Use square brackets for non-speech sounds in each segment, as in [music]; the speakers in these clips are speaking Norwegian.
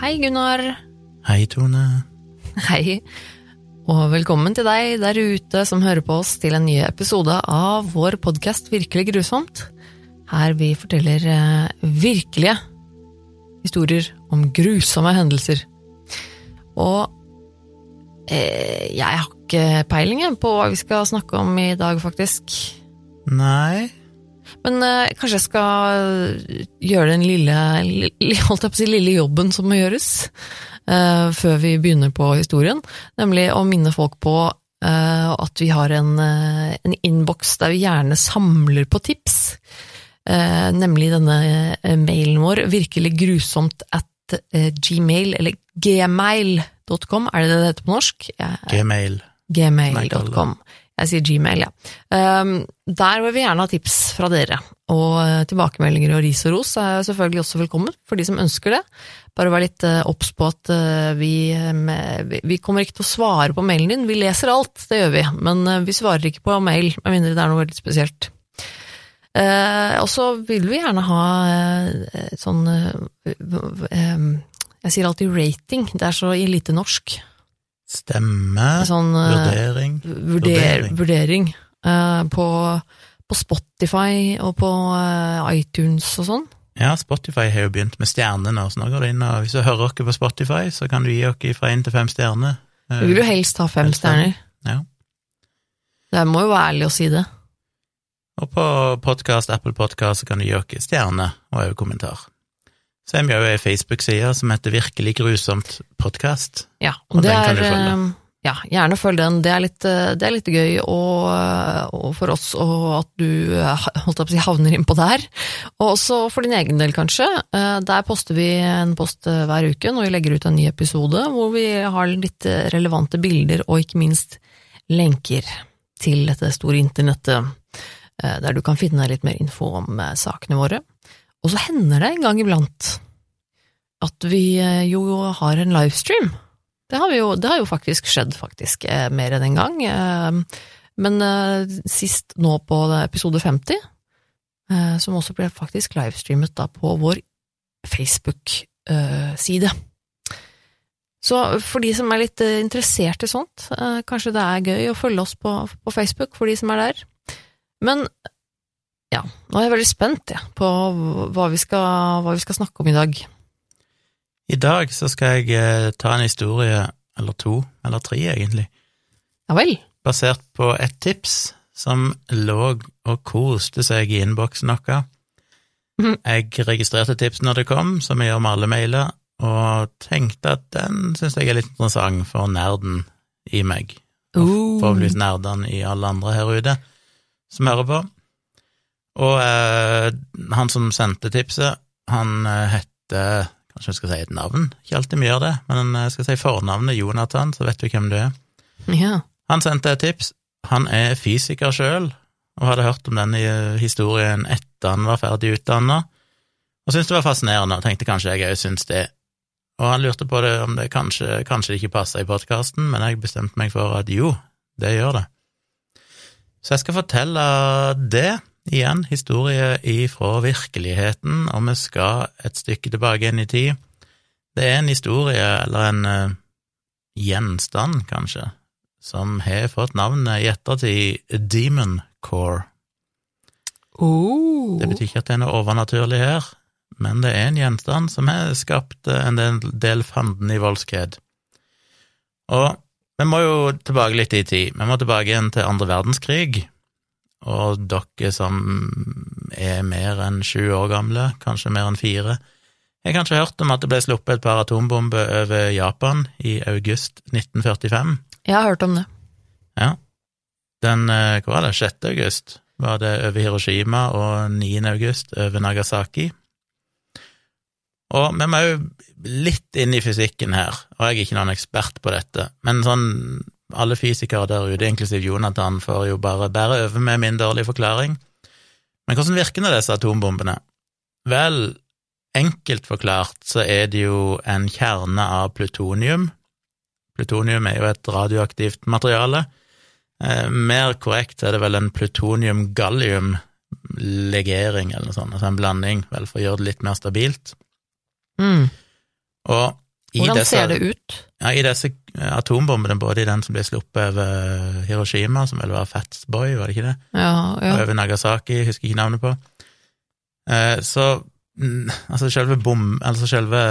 Hei, Gunnar. Hei, Tone. Hei. Og velkommen til deg der ute som hører på oss til en ny episode av vår podkast Virkelig grusomt. Her vi forteller eh, virkelige historier om grusomme hendelser. Og eh, jeg har ikke peiling på hva vi skal snakke om i dag, faktisk. Nei, Men eh, kanskje jeg skal gjøre den lille, lille, [laughs] holdt jeg på å si, lille jobben som må gjøres eh, før vi begynner på historien, nemlig å minne folk på eh, at vi har en, uh, en innboks der vi gjerne samler på tips, Eh, nemlig denne eh, mailen vår, virkelig grusomt at eh, gmail, eller gmail.com, er det det det heter på norsk? Gmail. gmail.com. Jeg sier gmail, ja. Um, der vil vi gjerne ha tips fra dere, og eh, tilbakemeldinger og ris og ros er selvfølgelig også velkommen for de som ønsker det. Bare vær litt eh, obs på at eh, vi, vi- kommer ikke til å svare på mailen din, vi leser alt, det gjør vi, men vi svarer ikke på mail, med mindre det er noe veldig spesielt. Og så vil vi gjerne ha sånn Jeg sier alltid rating, det er så i lite norsk. Stemme. Sånn eh, Vurdering. vurder, Vurdering. eh, på, på Spotify og på eh, iTunes og sånn. Ja, Spotify har jo begynt med stjernene, så nå går det inn og hvis du hører oss på Spotify, så kan du gi oss fra én til fem stjerner. Eh, Vi vil jo helst ha fem helst stjerner. Ja. Det må jo være ærlig å si det. Og på podcast, Apple Podcast, så kan du gi oss stjerne og også kommentar. Så er vi jo ei Facebook-side som heter Virkelig grusomt podkast. Ja, Og og det den kan er du følge. eh, Ja, gjerne følg den. Det er litt, eh, det er litt gøy og, og for oss og at du eh, holdt jeg på å si, havner innpå der. Og også for din egen del, kanskje. Eh, Der poster vi en post hver uke når vi legger ut en ny episode, hvor vi har litt relevante bilder og ikke minst lenker til dette store internettet, der du kan finne litt mer info om sakene våre. Og så hender det en gang iblant at vi eh, jo har en livestream. Det har, jo, det har jo faktisk skjedd, faktisk, eh, mer enn en gang. Eh, men sist nå på episode 50, eh, som også ble faktisk livestreamet da på vår Facebook-side. Så for de som er litt interessert i sånt, kanskje det er gøy å følge oss på, på Facebook, for de som er der. Men ja, nå er jeg veldig spent ja, på hva vi, skal, hva vi skal snakke om i dag. I dag så skal jeg eh, ta en historie, eller to, eller tre egentlig, Ja vel? basert på et tips som lå og koste seg i innboksen vår. Mhm. Jeg registrerte tipsen når det kom, som jeg gjør med alle mailer, og tenkte at den syns jeg er litt interessant for nerden i meg, og Uh. forhåpentligvis nerdene i alle andre her ute som hører på. Og eh, han som sendte tipset, han eh, heter Kanskje jeg skal si et navn? Ikke alltid vi gjør det, men jeg skal si fornavnet Jonathan, så vet du hvem du er. Ja. Han sendte et tips. Han er fysiker sjøl, og hadde hørt om denne eh, historien etter han var ferdig utdanna, og syntes det var fascinerende, og tenkte kanskje jeg òg syns det. Og han lurte på det om det kanskje, kanskje det ikke passa i podkasten, men jeg bestemte meg for at jo, det gjør det. Så jeg skal fortelle det, igjen, historie ifra virkeligheten, og vi skal et stykke tilbake igjen i tid. Det er en historie, eller en uh, gjenstand, kanskje, som har fått navnet i ettertid Demon Core. Oh. Det betyr ikke at det er noe overnaturlig her, men det er en gjenstand som har skapt eh, en del, del fanden i voldsked. Og vi må jo tilbake litt i tid. Vi må tilbake igjen til andre verdenskrig, og dere som er mer enn sju år gamle, kanskje mer enn fire, har kanskje hørt om at det ble sluppet et par atombomber over Japan i august 1945. Jeg har hørt om det. Ja. Den, eh, hva var det, 6. august var det over Hiroshima, og 9. august over Nagasaki. Og vi må jo litt inn i fysikken her, og jeg er ikke noen ekspert på dette, men sånn alle fysikere der ute, inklusiv Jonathan, får jo bare bære over med min dårlige forklaring. Men hvordan virker nå disse atombombene? Vel, enkelt forklart så er det jo en kjerne av plutonium. Plutonium er jo et radioaktivt materiale. Eh, mer korrekt er det vel en plutonium-gallium-legering, eller noe sånt, altså en blanding, vel, for å gjøre det litt mer stabilt. Mm. Og i Hvordan disse, ser det ut? Ja, I disse atombombene, både i den som ble sluppet over Hiroshima, som vel var Fatsboy, var det ikke det? Ja, ja. Og over Nagasaki, husker ikke navnet på. Eh, så mm, altså selve, bom, altså selve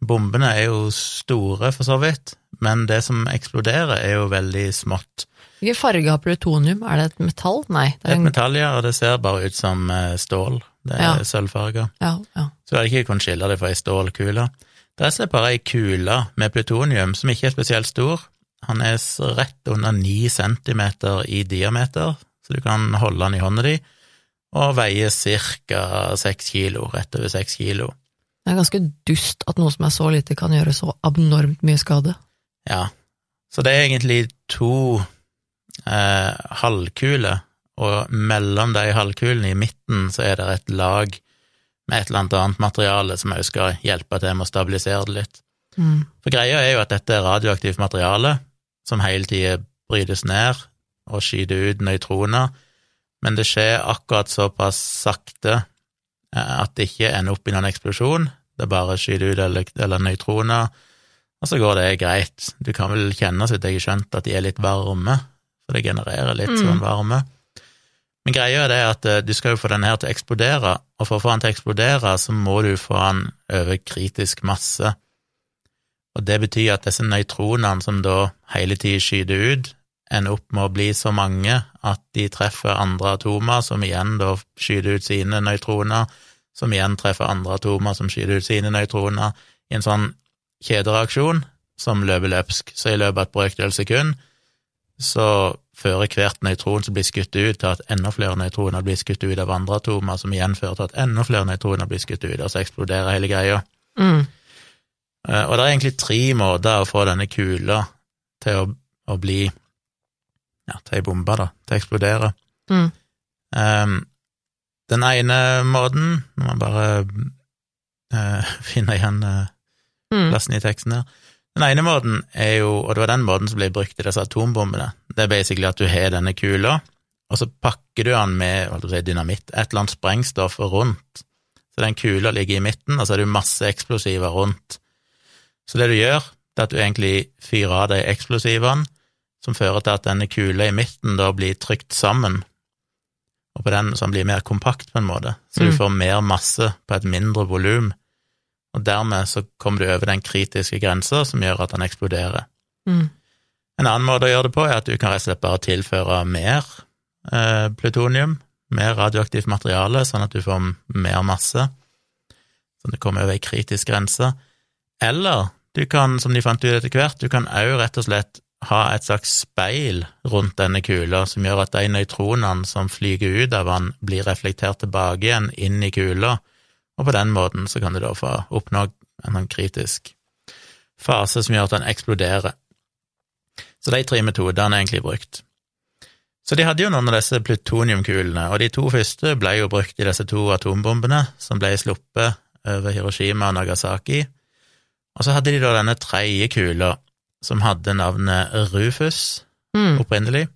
bombene er jo store, for så vidt, men det som eksploderer, er jo veldig smått. Hvilken farge har plutonium? Er det et metall? Nei. Det er en... et metall, ja, og det ser bare ut som eh, stål. Det er Ja. sølvfarga. ja, ja. Så du ikke kunnet skille det fra ei stålkule. Det er jeg ei kule med plutonium som ikke er spesielt stor. Han er rett under ni centimeter i diameter, så du kan holde han i hånda di, og veier cirka seks kilo, rett over seks kilo. Det er ganske dust at noe som er så lite, kan gjøre så abnormt mye skade. Ja, så det er egentlig to eh, halvkuler, og mellom de halvkulene i midten så er det et lag med et eller annet annet materiale som også skal hjelpe til med å stabilisere det litt. Mm. For greia er jo at dette er radioaktivt materiale som hele tida brytes ned og skyter ut nøytroner, men det skjer akkurat såpass sakte eh, at det ikke ender opp i noen eksplosjon, det bare skyter ut eller, eller nøytroner, og så går det greit. Du kan vel kjenne, så vidt jeg har skjønt, at de er litt varme, for det genererer litt Mm. sånn varme. Men greia er det at eh, du skal jo få den her til å eksplodere, og for å få den til å eksplodere, så må du få den over kritisk masse. Og det betyr at disse nøytronene som da hele tiden skyter ut, ender opp med å bli så mange at de treffer andre atomer, som igjen da skyter ut sine nøytroner, som igjen treffer andre atomer som skyter ut sine nøytroner, i en sånn kjedereaksjon som løper løpsk. Så i løpet av et brøkdel sekund så fører hvert nøytron som blir skutt ut, til at enda flere nøytroner blir skutt ut av andre atomer, som igjen fører til at enda flere nøytroner blir skutt ut, og så eksploderer hele greia. Mm. Eh, Og det er egentlig tre måter å få denne kula til å, å bli ja, til ei bombe, da, til å eksplodere. Mm. Um, den ene måten, når man bare uh, [laughs] finner igjen Mm. plassen i teksten her Den ene måten er jo, og det var den måten som ble brukt i disse atombombene, det er basically at du har denne kula, og så pakker du den med si, dynamitt, et eller annet sprengstoff rundt. Så den kula ligger i midten, og så er det masse eksplosiver rundt. Så det du gjør, det er at du egentlig fyrer av de eksplosivene, som fører til at denne kula i midten da blir trykt sammen, og på den som blir mer kompakt på en måte, så du Mm. får mer masse på et mindre volum, og dermed så kommer du over den kritiske grensa som gjør at den eksploderer. Mm. En annen måte å gjøre det på er at du kan rett og slett bare tilføre mer eh, plutonium, mer radioaktivt materiale, sånn at du får mer masse, sånn at du kommer over ei kritisk grense. Eller du kan, som de fant ut etter hvert, du kan òg rett og slett ha et slags speil rundt denne kula, som gjør at de nøytronene som flyger ut av den, blir reflektert tilbake igjen inn i kula, og på den måten så kan du da få oppnå en sånn kritisk fase som gjør at den eksploderer. Så de tre metodene er egentlig brukt. Så de hadde jo noen av disse plutoniumkulene, og de to første ble jo brukt i disse to atombombene som ble sluppet over Hiroshima og Nagasaki. Og så hadde de da denne tredje kula, som hadde navnet Rufus Mm. opprinnelig,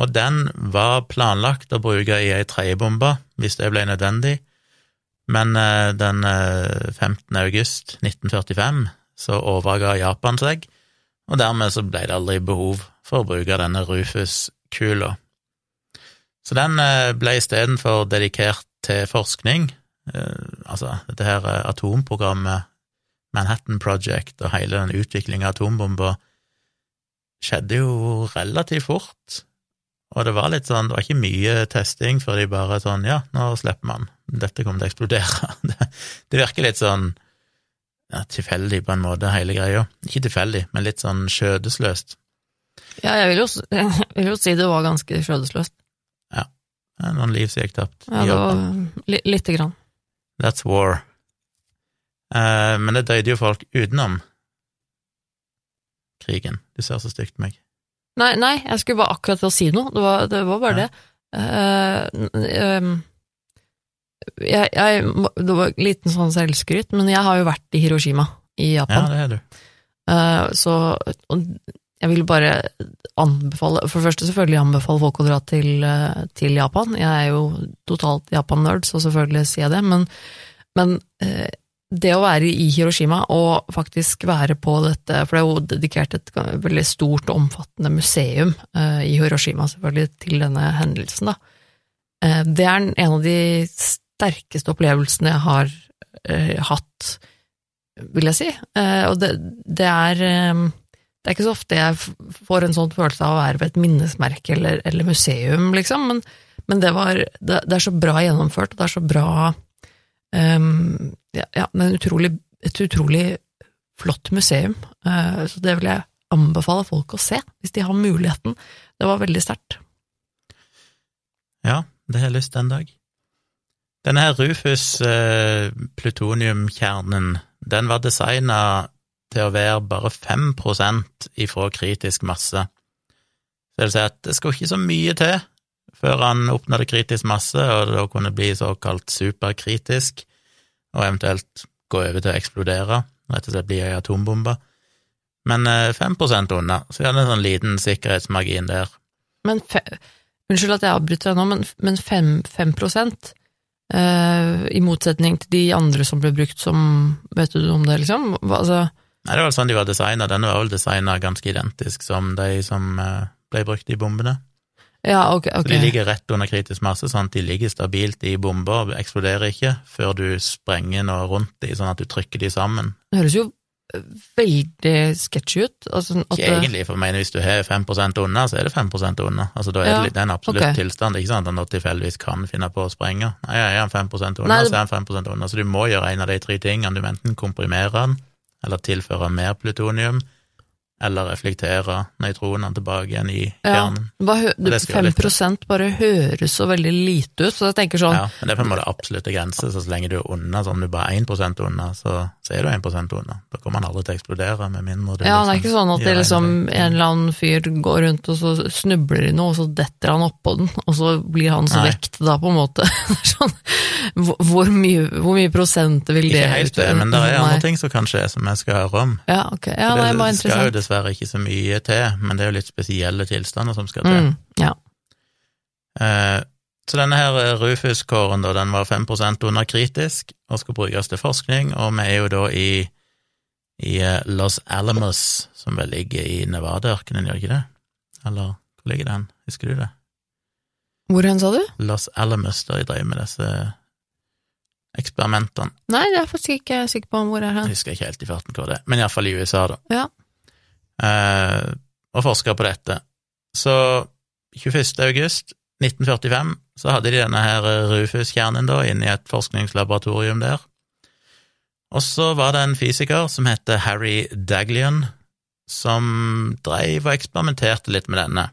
og den var planlagt å bruke i ei tredje bombe, hvis det ble nødvendig, men eh, den eh, 15. august 1945 så overga Japan seg, og dermed så ble det aldri behov for å bruke denne Rufus-kula. Så den eh, ble istedenfor dedikert til forskning, eh, altså dette her eh, atomprogrammet Manhattan Project og hele den utviklinga av atombomber skjedde jo relativt fort, og det var litt sånn, det var ikke mye testing før de bare sånn, ja, nå slipper man, dette kommer til å eksplodere. [laughs] Det, virker litt sånn ja, tilfeldig på en måte, hele greia. Ikke tilfeldig, men litt sånn skjødesløst. Ja, jeg vil, jo, [laughs] jeg vil jo si det var ganske skjødesløst. Er Noen liv som gikk tapt. Ja, det var li, lite grann. That's war. Eh, men det døde jo folk utenom krigen. Du ser så stygt på meg. Nei, nei, jeg skulle bare akkurat til å si noe. Det var, det var bare Ja. det. Eh, n- ehm, jeg, jeg, det var en liten sånn selvskryt, men jeg har jo vært i Hiroshima i Japan. Ja, det er du. Eh, så jeg vil bare anbefale For det første selvfølgelig anbefale folk å dra til, eh, til Japan. Jeg er jo totalt Japan-nerd, så selvfølgelig sier jeg det, men, men eh, det å være i Hiroshima og faktisk være på dette, for det er jo dedikert et veldig stort og omfattende museum i Hiroshima, selvfølgelig, til denne hendelsen, da. Det er en av de sterkeste opplevelsene jeg har eh, hatt, vil jeg si. Eh, og det, det er eh, det er ikke så ofte jeg får en sånn følelse av å være ved et minnesmerke eller, eller museum, liksom, men, men det, var, det, det, er så bra gjennomført, og det er så bra um, ja, ja, utrolig, et utrolig flott museum, uh, så det vil jeg anbefale folk å se, hvis de har muligheten. Det var veldig sterkt. Ja, det har jeg lyst en dag. Denne her Rufus uh, plutoniumkjernen, den var designa til å være bare 5% ifra kritisk masse. Det vil si at det skulle ikke så mye til før han oppnådde kritisk masse, og det da kunne bli såkalt superkritisk, og eventuelt gå over til å eksplodere, rett og slett bli ei atombombe. Men 5 eh, unna, så vi hadde en sånn liten sikkerhetsmargin der. Men fe, Unnskyld at jeg avbryter deg nå, men, men 5, 5 eh, i motsetning til de andre som ble brukt som Vet du om det, liksom? Altså, Nei, det var sånn de var designa. Denne var vel designa ganske identisk som de som eh, ble brukt i bombene. Ja, ok, ok. Så de ligger rett under kritisk masse, sånn at de ligger stabilt i bomber og eksploderer ikke før du sprenger noe rundt dem, sånn at du trykker dem sammen. Det høres jo veldig sketchy ut. Altså, ikke egentlig, for jeg mener hvis du har 5 unna, så er det 5 unna. Altså Da er ja, det, det er en absolutt okay. tilstand, ikke sant at han tilfeldigvis kan finne på å sprenge. Nei, er han 5 unna, Nei, så er han 5 unna. Så du må gjøre en av de tre tingene. Du må enten komprimere den, eller tilføre mer plutonium, eller reflektere nøytronene tilbake igjen i kjernen. Ja, 5% bare høres så veldig lite ut, så jeg tenker sånn Ja, men det er på en måte absolutte grense, så så lenge du er unna, sånn du bare er 1 unna, så, så er du 1% unna. Da kommer han aldri til å eksplodere, med mindre du Ja, liksom, det er liksom ikke sånn at det liksom, en eller annen fyr går rundt, og så snubler i noe, og så detter han oppå den, og så blir hans Nei. vekt da, på en måte. [laughs] sånn, hvor, mye, hvor mye prosent vil det Ikke helt det, men det er andre ting som kan skje, som jeg skal høre om. Ja, ok. Ja, det, er bare jo dessverre ikke så mye til, men det er jo litt spesielle tilstander som skal til. Mm, ja. eh, så denne her Rufus-kåren, da, den var 5 under kritisk og skal brukes til forskning, og vi er jo da i, i eh, Los Alamos, som vel ligger i Nevada-ørkenen, gjør ikke det? Eller hvor ligger den, husker du det? Hvor hen, sa du? Los Alamos, da jeg drev med disse eksperimentene. Nei, det er jeg faktisk ikke sikker på hvor er hen. Jeg husker ikke helt i farten hva det er, men iallfall i USA, da. Ja eh, og forska på dette. Så 21. august 1945 så hadde de denne her Rufus-kjernen da inne i et forskningslaboratorium der. Og så var det en fysiker som het Harry Daglian, som dreiv og eksperimenterte litt med denne.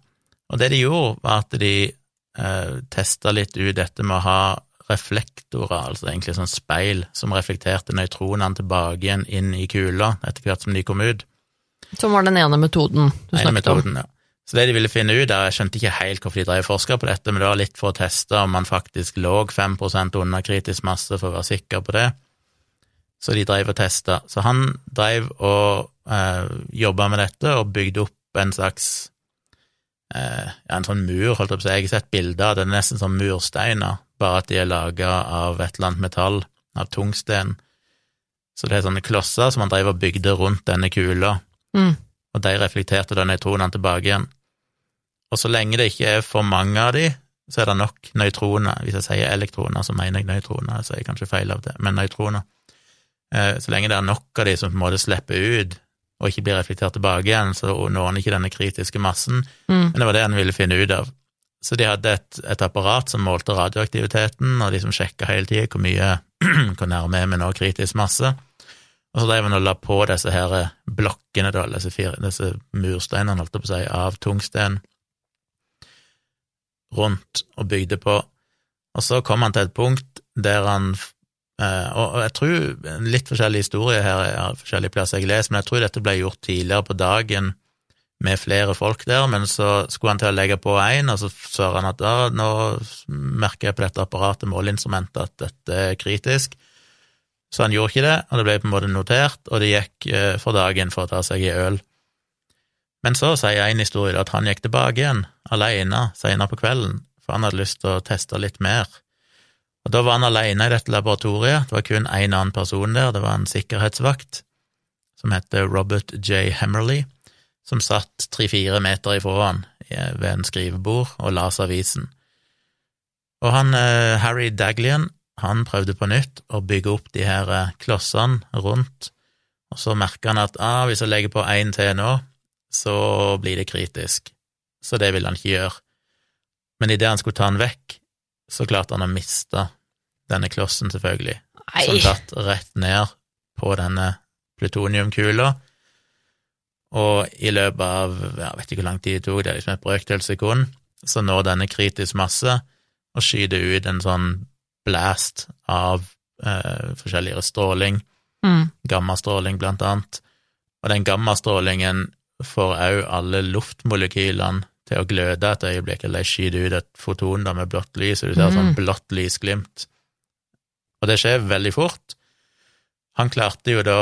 Og det de gjorde, var at de eh, testa litt ut dette med å ha reflektorer, altså egentlig sånn speil, som reflekterte nøytronene tilbake igjen inn i kula etter hvert som de kom ut. Som var den ene metoden du snakket metoden, om? Ja. Så det de ville finne ut av, jeg skjønte ikke helt hvorfor de drev forska på dette, men det var litt for å teste om man faktisk lå 5% under kritisk masse, for å være sikker på det. Så de drev og testa. Så han drev og eh, jobba med dette og bygde opp en slags eh, ja, en sånn mur, holdt jeg på å si. Jeg har sett bilder av det, er nesten som mursteiner, bare at de er laga av et eller annet metall, av tungsten. Så det er sånne klosser som han drev og bygde rundt denne kula, Mm. Og de reflekterte da nøytronene tilbake igjen. Og så lenge det ikke er for mange av de, så er det nok nøytroner. Hvis jeg sier elektroner, så mener jeg nøytroner, så er jeg kanskje feil av det, men nøytroner. Eh, så lenge det er nok av de som på en måte slipper ut, og ikke blir reflektert tilbake igjen, så når han ikke denne kritiske massen. Mm. Men det var det han ville finne ut av. Så de hadde et, et apparat som målte radioaktiviteten, og de som sjekka hele tida hvor mye [clears throat] hvor nærme er vi nå kritisk masse. Og så drev han og la på disse her blokkene, da, disse, fire, disse mursteinene, holdt jeg på å si, av tungsten rundt og bygde på. Og så kom han til et punkt der han eh, Og jeg tror litt forskjellig historie her, jeg forskjellige plasser jeg leser, men jeg tror dette ble gjort tidligere på dagen med flere folk der, men så skulle han til å legge på én, og så sa han at da, nå merker jeg på dette apparatet, måleinstrumentet, at dette er kritisk. Så han gjorde ikke det, og det ble på en måte notert, og det gikk eh, for dagen for å ta seg en øl. Men så sier en historie at han gikk tilbake igjen, alene, senere på kvelden, for han hadde lyst til å teste litt mer. Og da var han alene i dette laboratoriet, det var kun én annen person der, det var en sikkerhetsvakt som heter Robert J. Hammerley, som satt tre-fire meter ifra han ved en skrivebord og las avisen. Og han, eh, Harry Daglian, han prøvde på nytt å bygge opp de her eh, klossene rundt, og så merka han at ah, hvis jeg legger på én til nå, så blir det kritisk. Så det ville han ikke gjøre. Men idet han skulle ta den vekk, så klarte han å miste denne klossen, selvfølgelig, Nei. som datt rett ned på denne plutoniumkula. Og i løpet av jeg vet ikke hvor lang tid det tok, det er liksom et brøkdels sekund, så når denne kritisk masse og skyter ut en sånn blast av eh, forskjelligere stråling, Mm. gammastråling blant annet, og den gammastrålingen får òg alle luftmolekylene til å gløde et øyeblikk, eller de skyter ut et foton da med blått lys, og du ser sånn Mm. blått lysglimt. Og det skjer veldig fort. Han klarte jo da,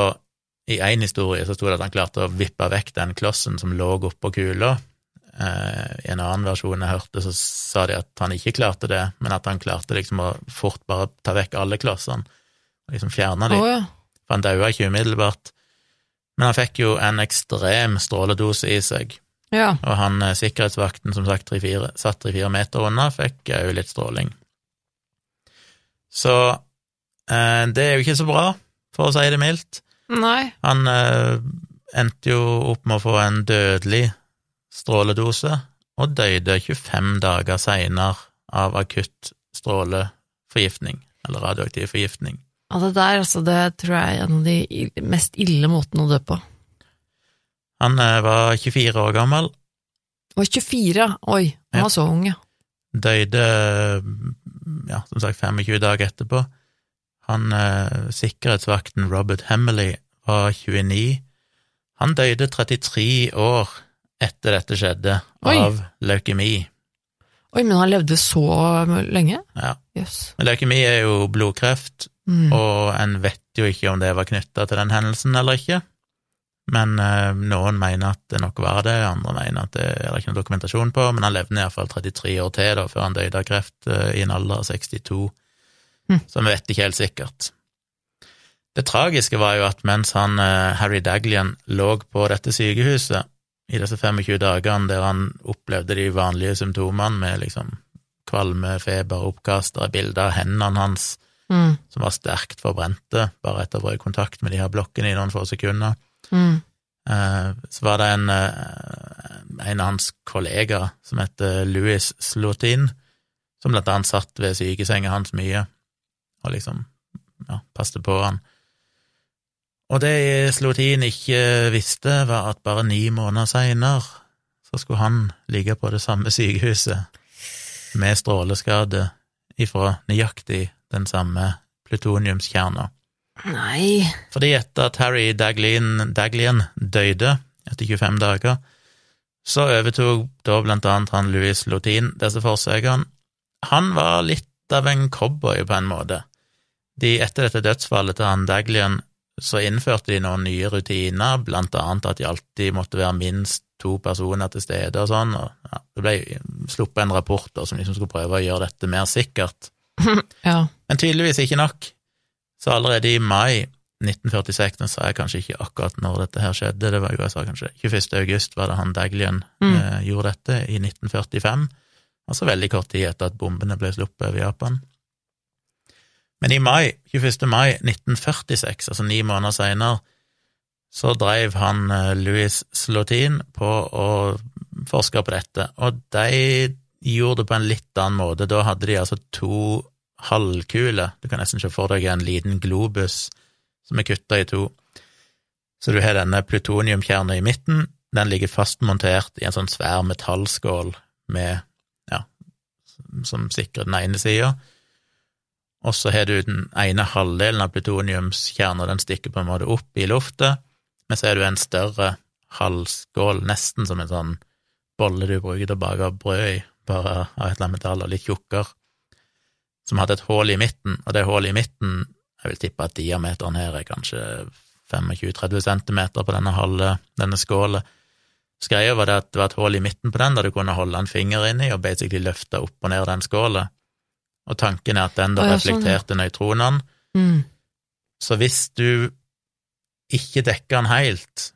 i én historie så sto det at han klarte å vippe vekk den klossen som lå oppå kula. Eh, I en annen versjon jeg hørte, så sa de at han ikke klarte det, men at han klarte liksom å fort bare ta vekk alle klossene, og liksom fjerne dem. dem ja. for han daua ikke umiddelbart. Men han fikk jo en ekstrem stråledose i seg, Ja. og han eh, sikkerhetsvakten som sagt tre-fire- satt tre-fire meter unna, fikk òg litt stråling. Så eh, det er jo ikke så bra, for å si det mildt. Nei. Han eh, endte jo opp med å få en dødelig stråledose, og døde 25 dager seinere av akutt stråleforgiftning, eller radioaktiv forgiftning. Ja, det der, altså, det tror jeg er en av de mest ille måtene å dø på. Han eh, var 24 år gammel, Og 24, oi, han Ja. var så ung, ja. døde ja, som sagt 25 dager etterpå. Han eh, sikkerhetsvakten Robert Hemmerley var 29. Han døde 33 år etter dette skjedde, Oi. av leukemi. Oi, men han levde så lenge? Ja. Yes. Men leukemi er jo blodkreft, Mm. og en vet jo ikke om det var knytta til den hendelsen eller ikke. Men eh, noen mener at det nok var det, andre mener at det er det ikke noe dokumentasjon på, men han levde iallfall 33 år til da, før han døde av kreft eh, i en alder av 62, mm. så vi vet ikke helt sikkert. Det tragiske var jo at mens han, eh, Harry Daglian lå på dette sykehuset i disse 25 dagene der han opplevde de vanlige symptomene med liksom kvalme, feber, oppkast, og bilder av hendene hans Mm. som var sterkt forbrente, bare etter å ha vært i kontakt med de her blokkene i noen få sekunder. Mm. Eh, Så var det en, eh, en av hans kollegaer som heter Louis Slotin, som blant annet satt ved sykesenga hans mye, og liksom ja, passet på han. Og det Slotin ikke visste, var at bare ni måneder seinere så skulle han ligge på det samme sykehuset med stråleskade ifra nøyaktig den samme plutoniumskjerna. Nei. Fordi etter at Harry Daglian, Daglian døde etter 25 dager, så overtok da blant annet han Louis Lotin disse forsøkene. Han var litt av en cowboy på en måte. De, etter dette dødsfallet til han Daglian, så innførte de noen nye rutiner, blant annet at de alltid måtte være minst to personer til stede og sånn, og ja, det ble sluppet en rapport da, som liksom skulle prøve å gjøre dette mer sikkert. [laughs] Ja. Men tydeligvis ikke nok. Så allerede i mai 1946, nå sa jeg kanskje ikke akkurat når dette her skjedde, det var jo, jeg sa kanskje 21. august var det han Daglian Mm. eh, gjorde dette, i 1945, altså veldig kort tid etter at bombene ble sluppet over Japan. Men i mai, 21. mai 1946, altså ni måneder seinere, så dreiv han eh, Louis Slotin på å forske på dette, og de gjorde det på en litt annen måte. Da hadde de altså to halvkuler, du kan nesten se for deg en liten globus som er kutta i to. Så du har denne plutoniumkjerna i midten, den ligger fastmontert i en sånn svær metallskål med, ja, som sikrer den ene sida, og så har du den ene halvdelen av plutoniumskjerna, den stikker på en måte opp i lufta, men så har du en større halvskål, nesten som en sånn bolle du bruker til å bake brød i, bare av et eller annet metall og litt tjukkere, som hadde et hull i midten, og det hullet i midten, jeg vil tippe at diameteren her er kanskje 25-30 centimeter på denne halve, denne skåla. Greia var det at det var et hull i midten på den, der du kunne holde en finger inni og basically løfte opp og ned den skåla. Og tanken er at den da sånn, reflekterte nøytronene. Mm. Så hvis du ikke dekker den helt,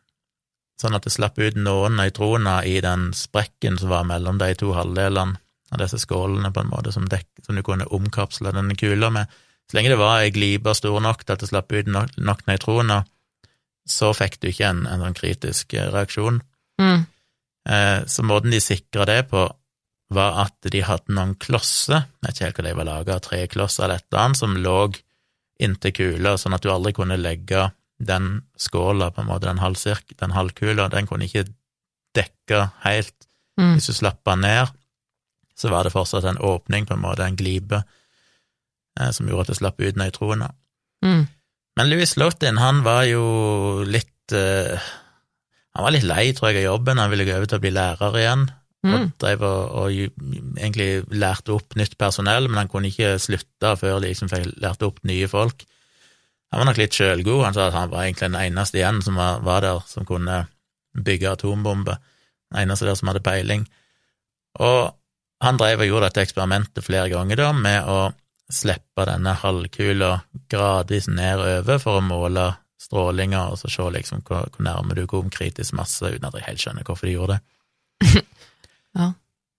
sånn at det slapp ut noen nøytroner i den sprekken som var mellom de to halvdelene av disse skålene, på en måte, som, dek, som du kunne omkapsle denne kula med, så lenge det var ei glipe stor nok til at det slapp ut nok, nok nøytroner, så fikk du ikke en, en sånn kritisk eh, reaksjon. Mm. Eh, så måten de sikra det på, var at de hadde noen klosser, jeg vet ikke helt hva de var laga av, tre klosser eller et eller annet, som lå inntil kula, sånn at du aldri kunne legge den skåla, på en måte, den, halvsirk, den halvkula, den kunne ikke dekke helt. Mm. Hvis du slapp den ned, så var det fortsatt en åpning, på en måte, en glipe, eh, som gjorde at det slapp ut nøytroner. Mm. Men Louis Slotin, han var jo litt eh, Han var litt lei, tror jeg, av jobben, han ville gå over til å bli lærer igjen, og Mm. drev og, og egentlig lærte opp nytt personell, men han kunne ikke slutte før de liksom fikk lært opp nye folk. Han var nok litt sjølgod, han sa at han var egentlig den eneste igjen som var, var der, som kunne bygge atombomber, den eneste der som hadde peiling. Og han drev og gjorde dette eksperimentet flere ganger da, med å slippe denne halvkula gradvis nedover for å måle strålinger, og så se liksom hvor, hvor nærme du kom kritisk masse, uten at jeg helt skjønner hvorfor de gjorde det. [laughs] Ja.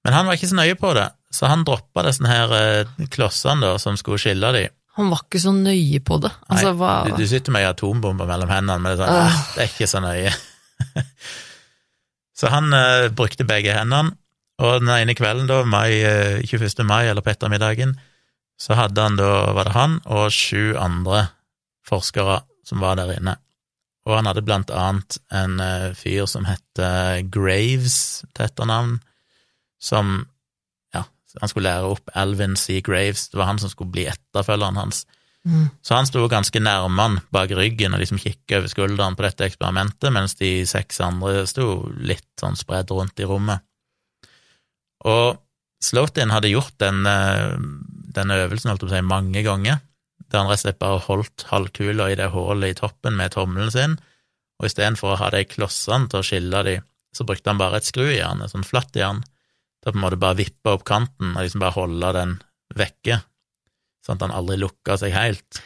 Men han var ikke så nøye på det, så han droppa disse her eh, klossene da, som skulle skille de. Han var ikke så nøye på det. Altså, hva Du, du sitter med ei atombombe mellom hendene, men det er, sånn. «Ah, det er ikke så nøye. [laughs] så han eh, brukte begge hendene, og den ene kvelden, da, mai, eh, 21. mai, eller på ettermiddagen, så hadde han da, var det han og sju andre forskere som var der inne. Og han hadde blant annet en eh, fyr som heter Graves til etternavn, som ja, han skulle lære opp Alvin C. Graves, det var han som skulle bli etterfølgeren hans. Mm. Så han sto ganske nærme han bak ryggen og liksom kikka over skulderen på dette eksperimentet, mens de seks andre sto litt sånn spredd rundt i rommet. Og Slotin hadde gjort denne, denne øvelsen holdt på å si, mange ganger, der han rett og slett bare holdt halvkula i det hullet i toppen med tommelen sin, og istedenfor å ha de klossene til å skille de, så brukte han bare et skrujern, et sånn flatt jern, til å på en måte bare vippe opp kanten og liksom bare holde den vekke, sånn at han aldri lukka seg helt.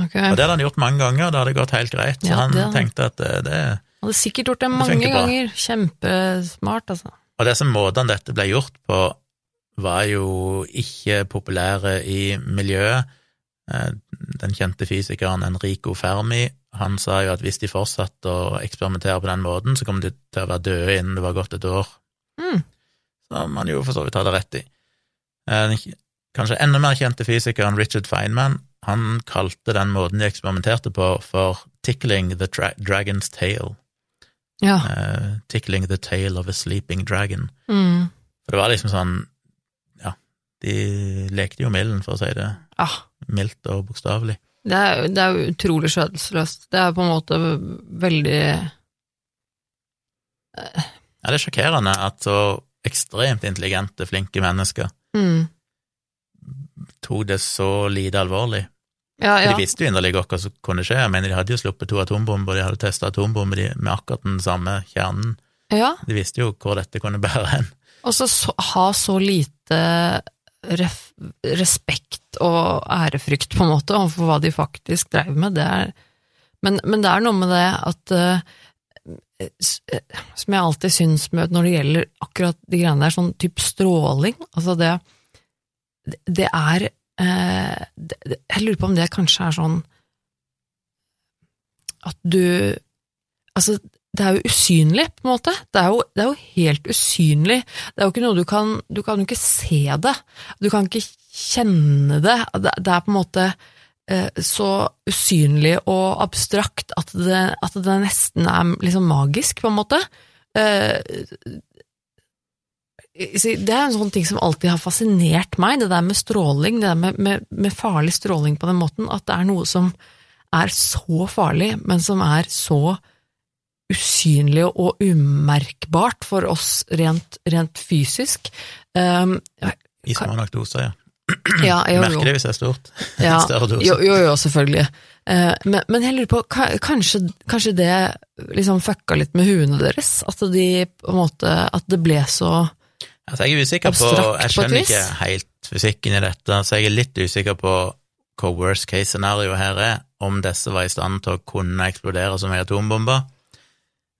Okay. Og det hadde han gjort mange ganger, det hadde gått helt greit, så Ja, han det tenkte at det, det Hadde sikkert gjort det Det mange det ganger. Kjempesmart, altså. Og disse måtene dette ble gjort på, var jo ikke populære i miljøet. Eh, Den kjente fysikeren Enrico Fermi, han sa jo at hvis de fortsatte å eksperimentere på den måten, så kom de til å være døde innen det var gått et år. Mm. Som han jo for så vidt hadde rett i. Eh, Den kanskje enda mer kjente fysikeren Richard Feynman, han kalte den måten de eksperimenterte på for tickling the dra dragon's tail. Ja. Uh, tickling the tail of a sleeping dragon. Mm. For det var liksom sånn Ja, de lekte jo milden, for å si det Ah, mildt og bokstavelig. det, er, det er utrolig skjødesløst. Det er på en måte veldig Ja, det er sjokkerende at så ekstremt intelligente, flinke mennesker mm. tok det så lite alvorlig. Ja, ja. De visste jo inderlig godt hva som kunne skje, men de hadde jo sluppet to atombomber, de hadde testa atombomber med akkurat den samme kjernen. ja. De visste jo hvor dette kunne bære hen. Og så så- ha så lite respekt og ærefrykt, på en måte, overfor hva de faktisk drev med. Det er, men, men det er noe med det at eh, Som jeg alltid syns når det gjelder akkurat de greiene der, sånn type stråling Altså, det Det er eh, Jeg lurer på om det kanskje er sånn at du Altså, det er jo usynlig, på en måte. Det er jo, det er jo helt usynlig. Det er jo ikke noe du kan Du kan jo ikke se det. Du kan ikke kjenne det. Det, det er på en måte eh, så usynlig og abstrakt at det, at det nesten er liksom magisk, på en måte. Eh, det er en sånn ting som alltid har fascinert meg, det der med stråling, det der med, med, med farlig stråling på den måten, at det er noe som er så farlig, men som er så usynlig og umerkbart for oss rent, rent fysisk. Um, I små nok doser, ja. Ja, jo, merker det hvis det er stort. Ja, [laughs] jo, jo, jo, selvfølgelig. Eh, men, men jeg lurer på, kanskje, kanskje det liksom fucka litt med huene deres? At de måte At det ble så Altså, jeg er usikker på Jeg skjønner ikke helt fysikken i dette, så jeg er litt usikker på hva worst case scenario her er, om disse var i stand til å kunne eksplodere som ei atombombe.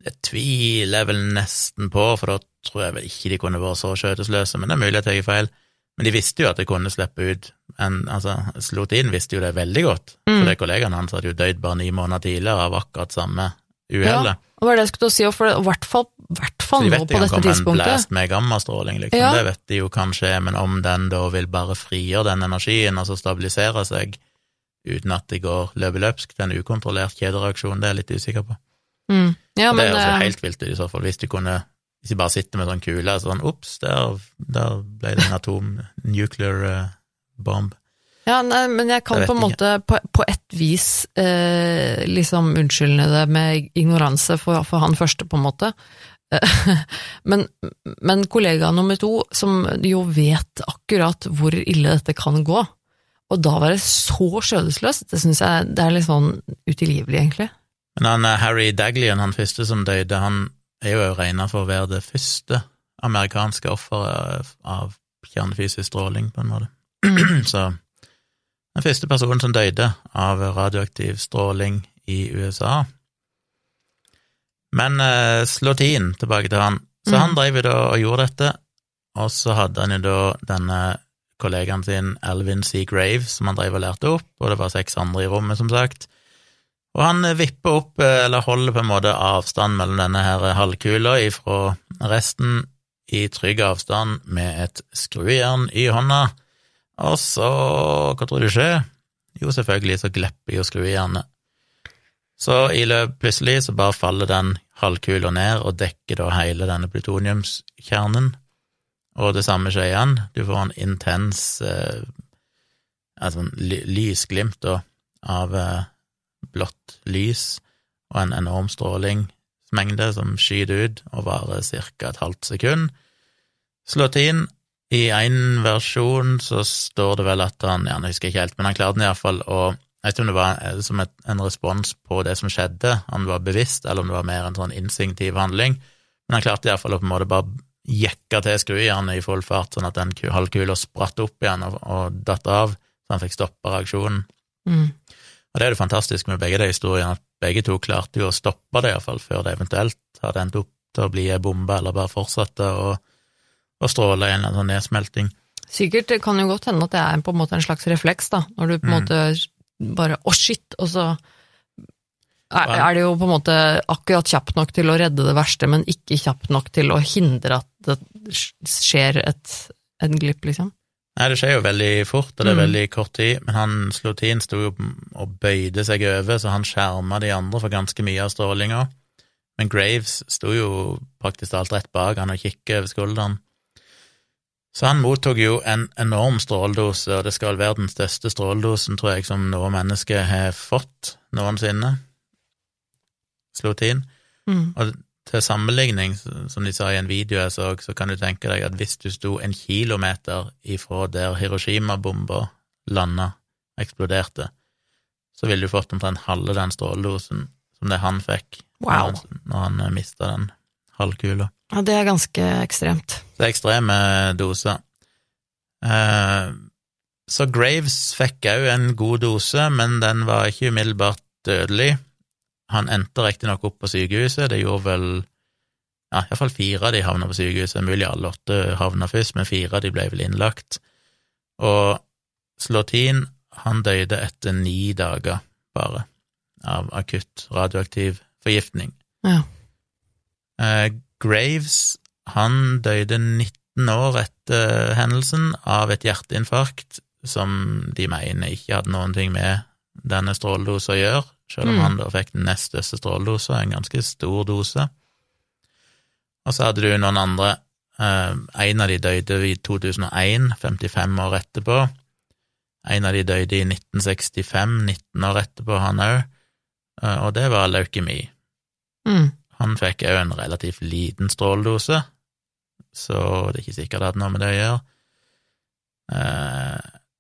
Det tviler jeg vel nesten på, for da tror jeg vel ikke de kunne vært så skjøtesløse, men det er mulig at jeg tar feil. Men de visste jo at de kunne slippe ut en, altså, Slotin visste jo det veldig godt, Mm. for kollegaen hans hadde jo dødd bare ni måneder tidligere av akkurat samme uhellet. hva er det jeg skulle si, for i hvert fall, hvert Så fall de vet ikke det kan dette en blæst med gammastråling, liksom. Ja. Det vet de jo kan skje, men om den da vil bare frigjøre den energien, altså stabilisere seg, uten at det går løpeløpsk til en ukontrollert kjedereaksjon, det er jeg litt usikker på. Mm. Ja, men det er altså helt vilt i så fall, hvis de kunne Hvis de bare sitter med sånn kule, sånn ops, der, der ble det en atom nuclear eh, bomb. Ja, nei, men jeg kan Jeg på en måte på, på et vis eh, liksom unnskylde det med ignoranse for, for han første, på en måte. [laughs] Men, men kollega nummer to, som jo vet akkurat hvor ille dette kan gå, og da være så skjødesløs, det syns jeg det er litt sånn utilgivelig, egentlig. Men han eh, Harry Daglian, han første som døde, han er jo regna for å være det første amerikanske offeret av kjernefysisk stråling, på en måte. [clears throat] Så den første personen som døde av radioaktiv stråling i USA. Men eh, Slotin, tilbake til han. Så Mm. han drev jo da og gjorde dette, og så hadde han jo da denne kollegaen sin, Alvin C. Grave, som han drev og lærte opp, og det var seks andre i rommet, som sagt. Og han eh, vipper opp, eh, eller holder på en måte avstand mellom denne her halvkula ifra resten i trygg avstand med et skrujern i hånda, og så, hva tror du skjer? Jo, selvfølgelig så glepper jo skrujernet. Så i løpet plutselig så bare faller den halvkula ned og dekker da hele denne plutoniumskjernen, og det samme skjer igjen, du får en intens eh, altså en lysglimt da, av eh, blått lys og en enorm strålingsmengde som skyter ut og varer ca. et halvt sekund. Slått inn. I én versjon så står det vel at han ja, nå husker ikke helt, men han klarte den iallfall å Jeg vet ikke om det var eh, som et, en respons på det som skjedde, det var bevisst, eller om det var mer en sånn instinktiv handling, men han klarte iallfall å på en måte bare jekke til skrujernet i full fart, sånn at den ku- halvkula spratt opp igjen og, og datt av, så han fikk stoppa reaksjonen. Mm. Og det er det fantastiske med begge de historiene, at begge to klarte jo å stoppe det, iallfall, før det eventuelt hadde endt opp til å bli ei bombe, eller bare fortsette å, å stråle en eller annen nedsmelting. Sikkert, kan jo godt hende at det er på en måte en slags refleks, da, når du på en Mm. måte bare å shit, og så er, er det jo på en måte akkurat kjapt nok til å redde det verste, men ikke kjapt nok til å hindre at det skjer et, en glipp, liksom. Nei, det skjer jo veldig fort, og det er Mm. veldig kort tid, men han Slotin sto jo og bøyde seg over, så han skjerma de andre for ganske mye av strålinga. Men Graves sto jo praktisk talt rett bak han og kikket over skulderen. Så han mottok jo en enorm stråledose, og det skal være den største stråledosen, tror jeg, som noe menneske har fått noensinne. Slotin. Mm. Og til sammenligning, som de sa i en video jeg så, så kan du tenke deg at hvis du sto en kilometer ifra der Hiroshima-bomba landa, eksploderte, så ville du fått omtrent halve den stråledosen som det han fikk Wow. når han, når han mista den halvkula. Ja, det er ganske ekstremt. Så ekstreme doser. Eh, så Graves fikk òg en god dose, men den var ikke umiddelbart dødelig. Han endte riktignok opp på sykehuset, det gjorde vel ja, iallfall fire av de havna på sykehuset, mulig alle åtte havna først, men fire av de ble vel innlagt. Og Slotin, han døde etter ni dager, bare, av akutt radioaktiv forgiftning. Ja. Eh, Graves, han døde 19 år etter hendelsen av et hjerteinfarkt som de mener ikke hadde noen ting med denne stråledosen å gjøre, selv om Mm. han da fikk den nest største stråledosa, en ganske stor dose. Og så hadde du noen andre. Eh, en av de døde i 2001, 55 år etterpå. En av de døde i 1965, 19 år etterpå, han òg, og det var leukemi. Mm. Han fikk òg en relativt liten stråledose, så det er ikke sikkert det hadde noe med det å gjøre.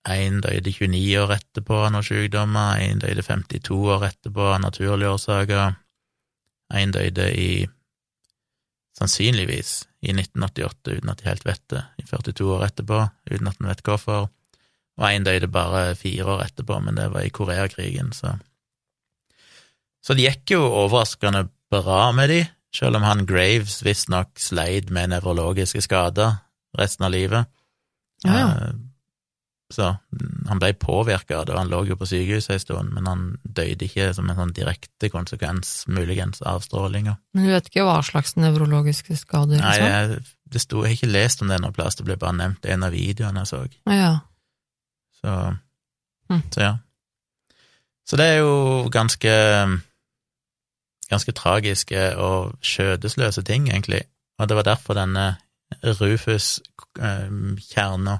En døde 29 år etterpå av noen sykdommer, en døde 52 år etterpå av naturlige årsaker, en døde i sannsynligvis i 1988, uten at de helt vet det, i 42 år etterpå, uten at en vet hvorfor. Og én døde bare fire år etterpå, men det var i Koreakrigen, så Så det gikk jo overraskende bra med de, selv om han Graves visstnok sleit med nevrologiske skader resten av livet. Ja, ja. Eh, Så han ble påvirka av det, han lå jo på sykehuset en stund, men han døde ikke som en sånn direkte konsekvens, muligens, av strålinga. Men du vet ikke hva slags nevrologiske skader? Nei, jeg, det sto, jeg har ikke lest om det noe plass, det ble bare nevnt i en av videoene jeg så. Ja. Så, Hm. så ja. Så det er jo ganske ganske tragiske og skjødesløse ting, egentlig. Og det var derfor denne Rufus-kjerna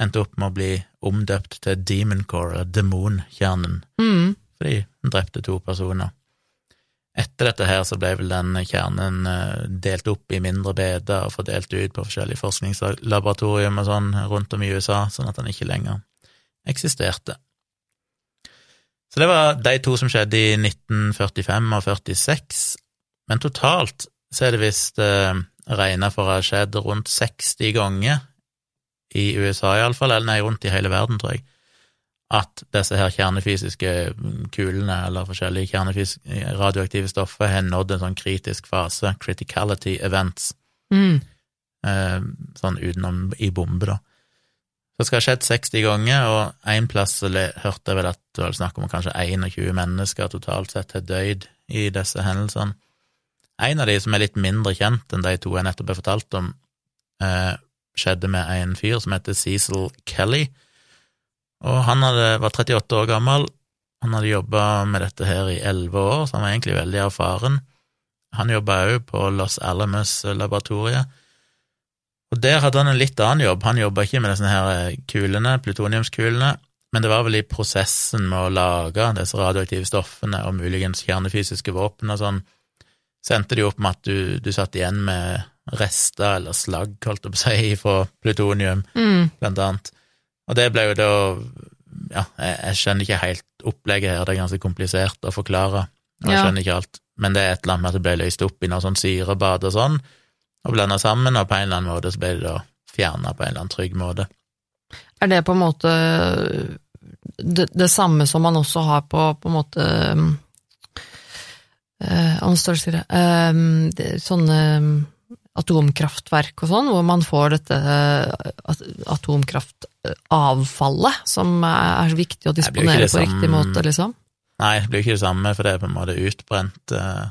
endte opp med å bli omdøpt til Demon Core, Demonkjernen, Mm. fordi den drepte to personer. Etter dette her så ble vel den kjernen eh, delt opp i mindre beder og fordelt ut på forskjellige forskningslaboratorium og sånn rundt om i USA, sånn at den ikke lenger eksisterte. Så det var de to som skjedde i 1945 og 46, men totalt så er det visst eh, regna for å ha skjedd rundt 60 ganger i USA iallfall, eller nei, rundt i hele verden, tror jeg, at disse her kjernefysiske kulene eller forskjellige kjernefysiske radioaktive stoffer har nådd en sånn kritisk fase, criticality events, Mm. eh, sånn utenom i bombe, da. Så det skal ha skjedd 60 ganger, og én plass hørte jeg vel at det var snakk om kanskje 21 mennesker totalt sett har dødd i disse hendelsene. En av de som er litt mindre kjent enn de to jeg nettopp har fortalt om, eh, skjedde med en fyr som heter Cecil Kelly, og han hadde, var 38 år gammel. Han hadde jobba med dette her i 11 år, så han var egentlig veldig erfaren. Han jobba òg på Los Alamos-laboratoriet. Og der hadde han en litt annen jobb. Han jobba ikke med disse her kulene, plutoniumskulene, men det var vel i prosessen med å lage disse radioaktive stoffene og muligens kjernefysiske våpen og sånn, så endte det jo opp med at du, du satt igjen med rester eller slagg, holdt jeg på å si, fra plutonium Mm. blant annet. Og det ble jo da Ja, jeg, jeg skjønner ikke helt opplegget her, det er ganske komplisert å forklare, og jeg Ja. skjønner ikke alt, men det er et eller annet med at det ble løst opp i noe sånn syrebad og sånn, og blanda sammen, og på en eller annen måte så ble det da fjerna på en eller annen trygg måte. Er det på en måte det, det samme som man også har på, på en måte øh, det? Um, sånne atomkraftverk og sånn, hvor man får dette eh, at- atomkraftavfallet, som er så viktig å disponere på riktig måte, liksom. Nei, det blir ikke det samme, for det er på en måte utbrent eh,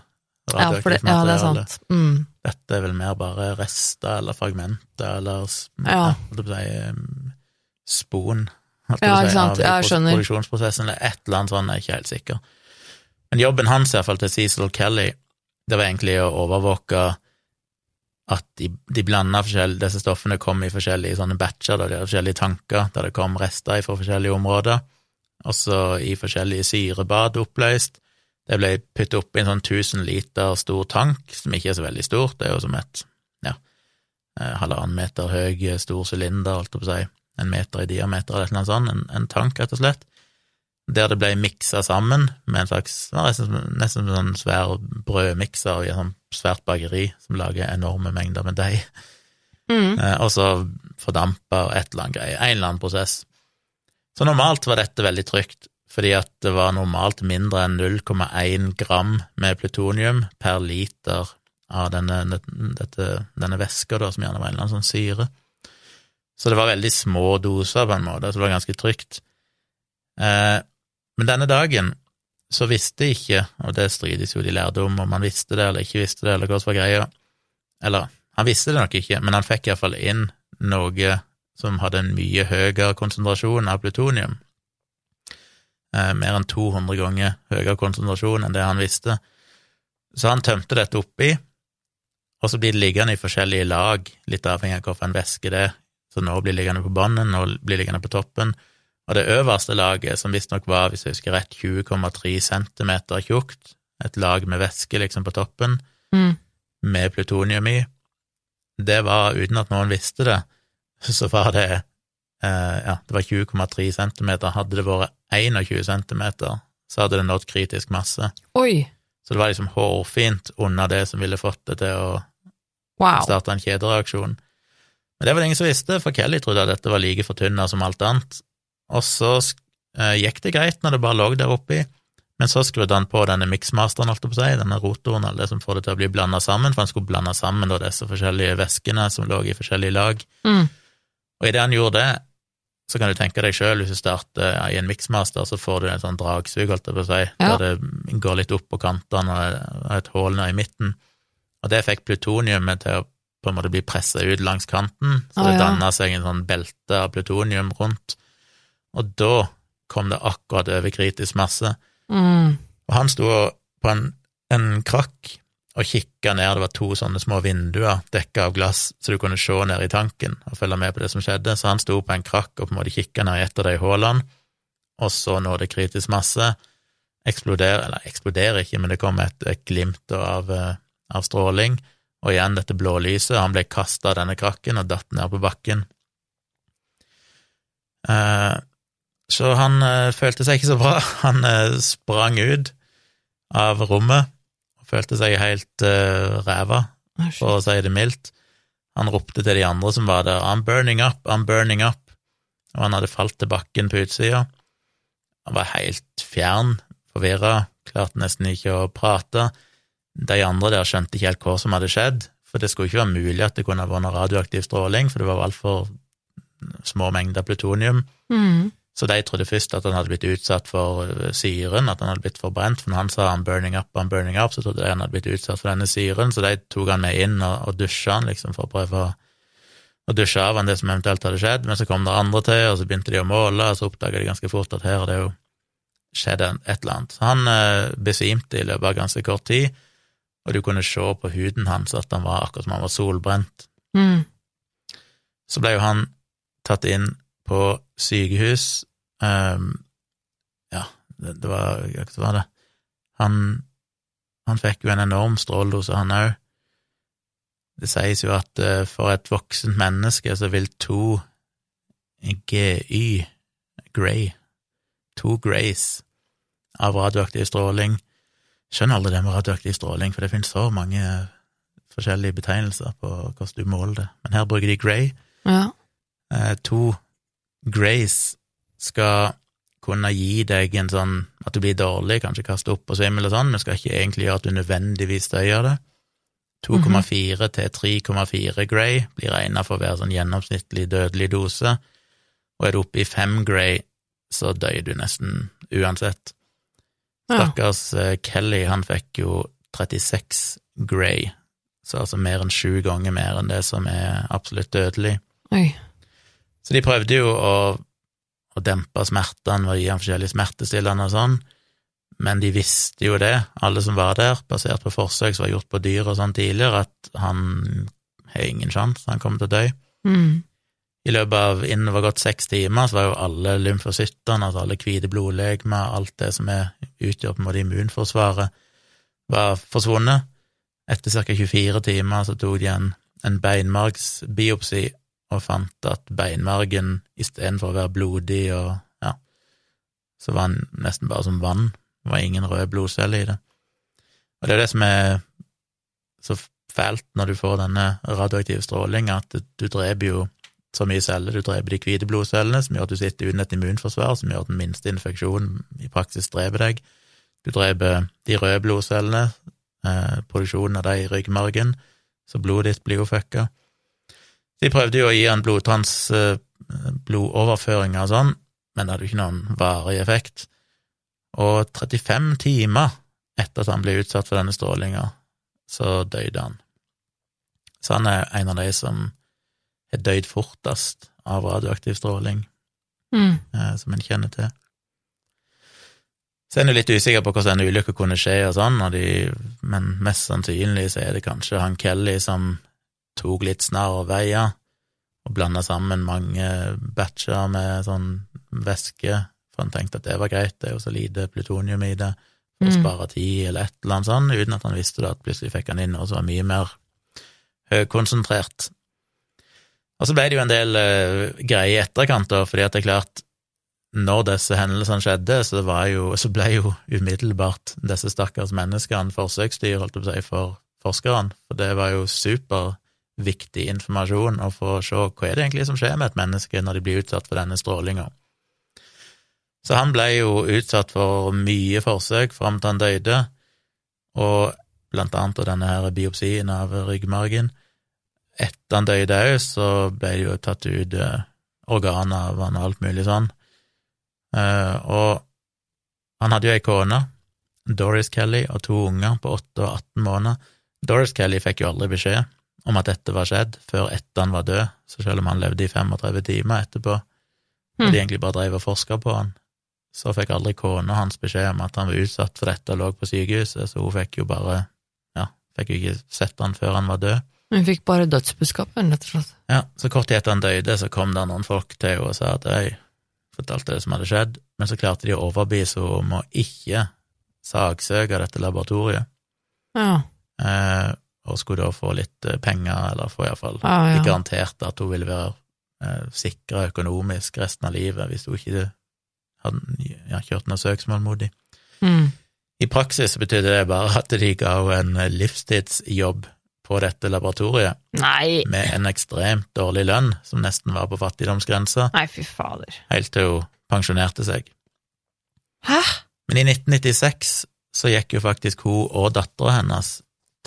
Ja, for det, ja, det er sant. Mm. Dette er vel mer bare rester eller fragmenter eller Ja. si, spon Ja, ikke sant. jeg skjønner. produksjonsprosessen, eller et eller annet sånt, jeg er ikke helt sikker. Men jobben hans, iallfall til Cecil Kelly, det var egentlig å overvåke at de, de blanda Disse stoffene kom i forskjellige sånne batcher, da. De hadde forskjellige tanker, der det kom rester fra forskjellige områder, også i forskjellige syrebad oppløst. Det ble puttet oppi en sånn 1000 liter stor tank, som ikke er så veldig stort, det er jo som et ja, eh, halvannen meter høy, eh, stor sylinder, holdt jeg på å si, en meter i diameter eller noe sånt, en, en tank, rett og slett, der det ble miksa sammen med en slags nesten, nesten en sånn svær brødmikser i en sånt svært bakeri som lager enorme mengder med deig, Mm. eh, og så fordampa og et eller annet greie, en eller annen prosess. Så normalt var dette veldig trygt, fordi at det var normalt mindre enn 0,1 gram med plutonium per liter av denne, dette, denne væska, da, som gjerne var en eller annen sånn syre. Så det var veldig små doser, på en måte, så det var ganske trygt. Eh, men denne dagen så visste ikke, og det strides jo de lærde om, om han visste det eller ikke visste det, eller hva som var greia. Eller, han visste det nok ikke, men han fikk iallfall inn noe som hadde en mye høyere konsentrasjon av plutonium. Eh, mer enn 200 ganger høyere konsentrasjon enn det han visste. Så han tømte dette oppi, og så blir det liggende i forskjellige lag, litt avhengig av hvilken væske det er. Så nå blir det liggende på bunnen, nå blir det liggende på toppen. Og det øverste laget, som visstnok var, hvis jeg husker rett, 20,3 centimeter tjukt, et lag med væske liksom på toppen, Mm. med plutonium i, det var, uten at noen visste det, [laughs] så var det eh, ja, det var 20,3 centimeter. Hadde det vært 21 centimeter, så hadde det nådd kritisk masse. Oi! Så det var liksom hårfint under det som ville fått det til å Wow. starte en kjedereaksjon. Men det var det ingen som visste, for Kelly trodde at dette var like fortynna som alt annet. Og så eh, gikk det greit når det bare lå der oppi, men så skrudde han på denne miksmasteren, holdt jeg på å si, denne rotoren, eller det som får det til å bli blanda sammen, for han skulle blande sammen da, disse forskjellige væskene som lå i forskjellige lag. Mm. Og idet han gjorde det, så kan du tenke deg sjøl, hvis du starter i en miksmaster, så får du en sånn dragsug, holdt jeg på å si, Ja. der det går litt opp på kantene og et hull ned i midten. Og det fikk plutoniumet til å på en måte bli pressa ut langs kanten, så det ja. danna seg en sånn belte av plutonium rundt. Og da kom det akkurat over kritisk masse. Mm. Og han sto på en, en krakk og kikka ned, det var to sånne små vinduer dekka av glass, så du kunne se ned i tanken og følge med på det som skjedde. Så han sto på en krakk og på en måte kikka ned i et av de hullene, og så nå det kritisk masse. Eksploderer, eller eksploderer ikke, men det kom et, et glimt av, eh, av stråling, og igjen dette blålyset. Han ble kasta av denne krakken og datt ned på bakken. Eh, så han eh, følte seg ikke så bra. [laughs] Han eh, sprang ut av rommet og følte seg helt uh, ræva, for å si det mildt. Han ropte til de andre som var der, I'm burning up, I'm burning up, og han hadde falt til bakken på utsida. Han var helt fjern, forvirra, klarte nesten ikke å prate. De andre der skjønte ikke helt hva som hadde skjedd, for det skulle ikke være mulig at det kunne vært radioaktiv stråling, for det var altfor små mengder plutonium. Mm. Så de trodde først at han hadde blitt utsatt for eh, syren, at han hadde blitt forbrent, for når han sa han burning up, han burning up, så trodde de han hadde blitt utsatt for denne syren, så de tok han med inn og, og dusja han, liksom, for å prøve å, å dusje av han det som eventuelt hadde skjedd, men så kom det andre til, og så begynte de å måle, og så oppdaga de ganske fort at her har det jo skjedd et eller annet. Så han eh, besvimte i løpet av ganske kort tid, og du kunne se på huden hans at han var akkurat som han var solbrent. Mm. Så ble jo han tatt inn på sykehus. um, ja, det, det var Hva var det? Han, han fikk jo en enorm stråledose, han òg. Det sies jo at eh, for et voksent menneske så vil to GY, Grey, to Grays av radioaktiv stråling Skjønner aldri det med radioaktiv stråling, for det finnes så mange forskjellige betegnelser på hvordan du måler det. Men her bruker de Grey Ja. eh, to grace skal kunne gi deg en sånn at du blir dårlig, kanskje kaste opp og svimmel og sånn, men skal ikke egentlig gjøre at du nødvendigvis dør det. 2,4 til 3,4 gray blir regna for å være sånn gjennomsnittlig dødelig dose, og er du oppe i 5 gray, så dør du nesten uansett. Stakkars ja. Kelly, han fikk jo 36 gray, så altså mer enn sju ganger mer enn det som er absolutt dødelig. Oi. Så de prøvde jo å, å dempe smertene ved å gi ham forskjellige smertestillende og sånn, men de visste jo det, alle som var der, basert på forsøk som var gjort på dyr og sånn tidligere, at han har ingen sjanse, han kommer til å dø. Mm. I løpet av innen det var gått seks timer, så var jo alle lymfocyttene, altså alle hvite blodlegemer, alt det som er, utgjør på en måte immunforsvaret, var forsvunnet. Etter ca. 24 timer så tok de en, en beinmargsbiopsi og fant at beinmargen istedenfor å være blodig og ja, så var den nesten bare som vann. Det var ingen røde blodceller i det. Og det er det som er så fælt når du får denne radioaktive strålinga, at du, dreper jo så mye celler. Du dreper de hvite blodcellene, som gjør at du sitter uten et immunforsvar, som gjør at den minste infeksjonen i praksis dreper deg. Du dreper de røde blodcellene, eh, produksjonen av de i ryggmargen, så blodet ditt blir jo fucka. De prøvde jo å gi han blodtrans, blodoverføringer og sånn, men det hadde jo ikke noen varig effekt. Og 35 timer etter at han ble utsatt for denne strålinga, så døde han. Så han er en av de som har dødd fortest av radioaktiv stråling, Mm. eh, som en kjenner til. Så er en litt usikker på hvordan en ulykke kunne skje og sånn, og de, men mest sannsynlig så er det kanskje han Kelly som tok litt snarere veier og blanda sammen mange batcher med sånn væske, for han tenkte at det var greit, det er jo så lite plutonium i det, for å Mm. spare tid eller et eller annet sånn, uten at han visste det, at plutselig fikk han inn noe som var mye mer høykonsentrert. Og så ble det jo en del uh, greier i etterkant, da, fordi at det er klart, når disse hendelsene skjedde, så, var jo, så ble jo umiddelbart disse stakkars menneskene forsøksdyr, holdt jeg på å si, for forskerne, for det var jo super viktig informasjon å få se hva er det egentlig som skjer med et menneske når de blir utsatt for denne strålinga. Så han ble jo utsatt for mye forsøk fram til han døde, og blant annet denne her biopsien av ryggmargen. Etter han døde òg, så ble det jo tatt ut eh, organer av han og alt mulig sånn. Eh, og han hadde jo ei kone, Doris Kelly, og to unger på 8 og 18 måneder. Doris Kelly fikk jo aldri beskjed om at dette var skjedd, før etter han var død, så selv om han levde i 35 timer etterpå, og de Mm. egentlig bare drev og forska på han, så fikk aldri kona hans beskjed om at han var utsatt for dette og lå på sykehuset, så hun fikk jo bare Ja, fikk jo ikke sett han før han var død. Hun fikk bare dødsbudskapet, rett og slett. Ja, så kort tid etter han døde, så kom det noen folk til henne og sa at øy, fortalte det som hadde skjedd, men så klarte de å overbevise henne om å ikke saksøke dette laboratoriet, Ja. eh, og skulle da få litt eh, penger, eller få iallfall de ja. garantert at hun ville være eh, sikra økonomisk resten av livet hvis hun ikke hadde kjørt noe søksmål mot dem. Mm. I praksis betydde det bare at de ga henne en livstidsjobb på dette laboratoriet, Nei, med en ekstremt dårlig lønn, som nesten var på fattigdomsgrensa, nei, fy fader. helt til hun pensjonerte seg. Hæ? Men i 1996 så gikk jo faktisk hun og dattera hennes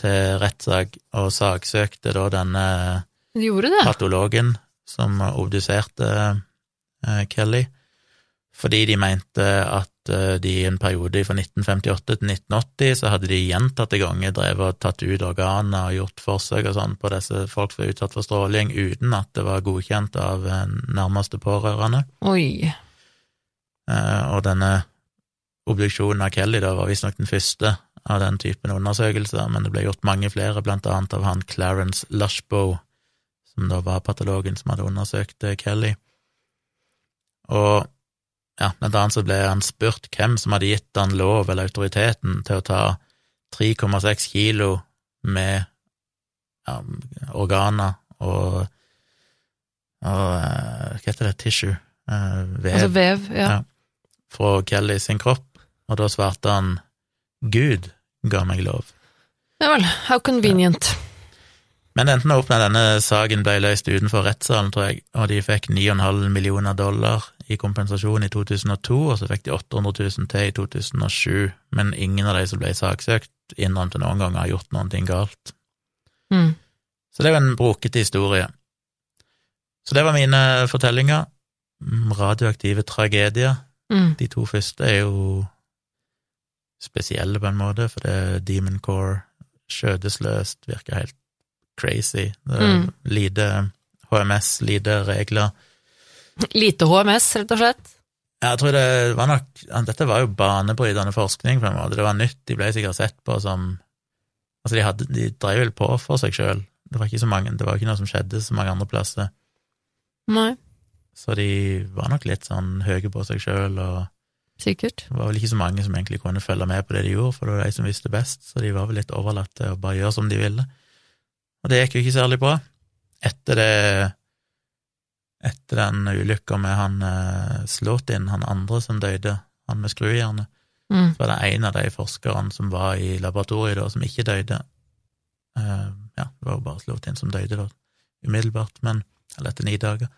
til rettssak og saksøkte da denne De det? patologen som obduserte eh, Kelly, fordi de mente at eh, de i en periode fra 1958 til 1980 så hadde de gjentatte ganger drevet og tatt ut organer og gjort forsøk og sånn på disse folk som var utsatt for stråling, uten at det var godkjent av eh, nærmeste pårørende. Oi. Og denne obduksjonen av Kelly da var visstnok den første av den typen undersøkelser, men det ble gjort mange flere, blant annet av han Clarence Lushbow, som da var patologen som hadde undersøkt eh, Kelly. Og ja, blant annet så ble han spurt hvem som hadde gitt han lov eller autoriteten til å ta 3,6 kilo med ja, organer og, og eh, hva heter det, tissue, eh, vev, Altså vev, ja. Ja. fra Kelly sin kropp, og da svarte han Gud ga meg lov. Ja vel, how convenient. Men det endte opp med at denne saken ble løst utenfor rettssalen, tror jeg, og de fikk 9,5 millioner dollar i kompensasjon i 2002, og så fikk de 800 000 til i 2007, men ingen av de som ble saksøkt, innrømte noen gang å ha gjort noe galt. Mm. Så det er jo en brokete historie. Så det var mine fortellinger. Mm, Radioaktive tragedier. Mm. De to første er jo spesielle på en måte, for det er Demon Core, skjødesløst, virker helt crazy. Mm. lite HMS, lite regler. Lite HMS, rett og slett. Jeg tror det var nok Dette var jo banebrytende forskning, på en måte. Det var nytt. De ble sikkert sett på som Altså, de, hadde, de drev vel på for seg sjøl. Det var ikke så mange, det var ikke noe som skjedde så mange andre plasser. Nei, Så de var nok litt sånn høye på seg sjøl, og sikkert. det var vel ikke så mange som egentlig kunne følge med på det de gjorde, for det var de som visste best, så de var vel litt overlatt til å bare gjøre som de ville. Og det gikk jo ikke særlig bra. Etter det Etter den ulykka med han eh, inn han andre som døde, han med skrujerne, Mm. så var det en av de forskerne som var i laboratoriet da, som ikke døde. Uh, ja, det var jo bare Slåtin som døde da, umiddelbart, men, eller etter ni dager.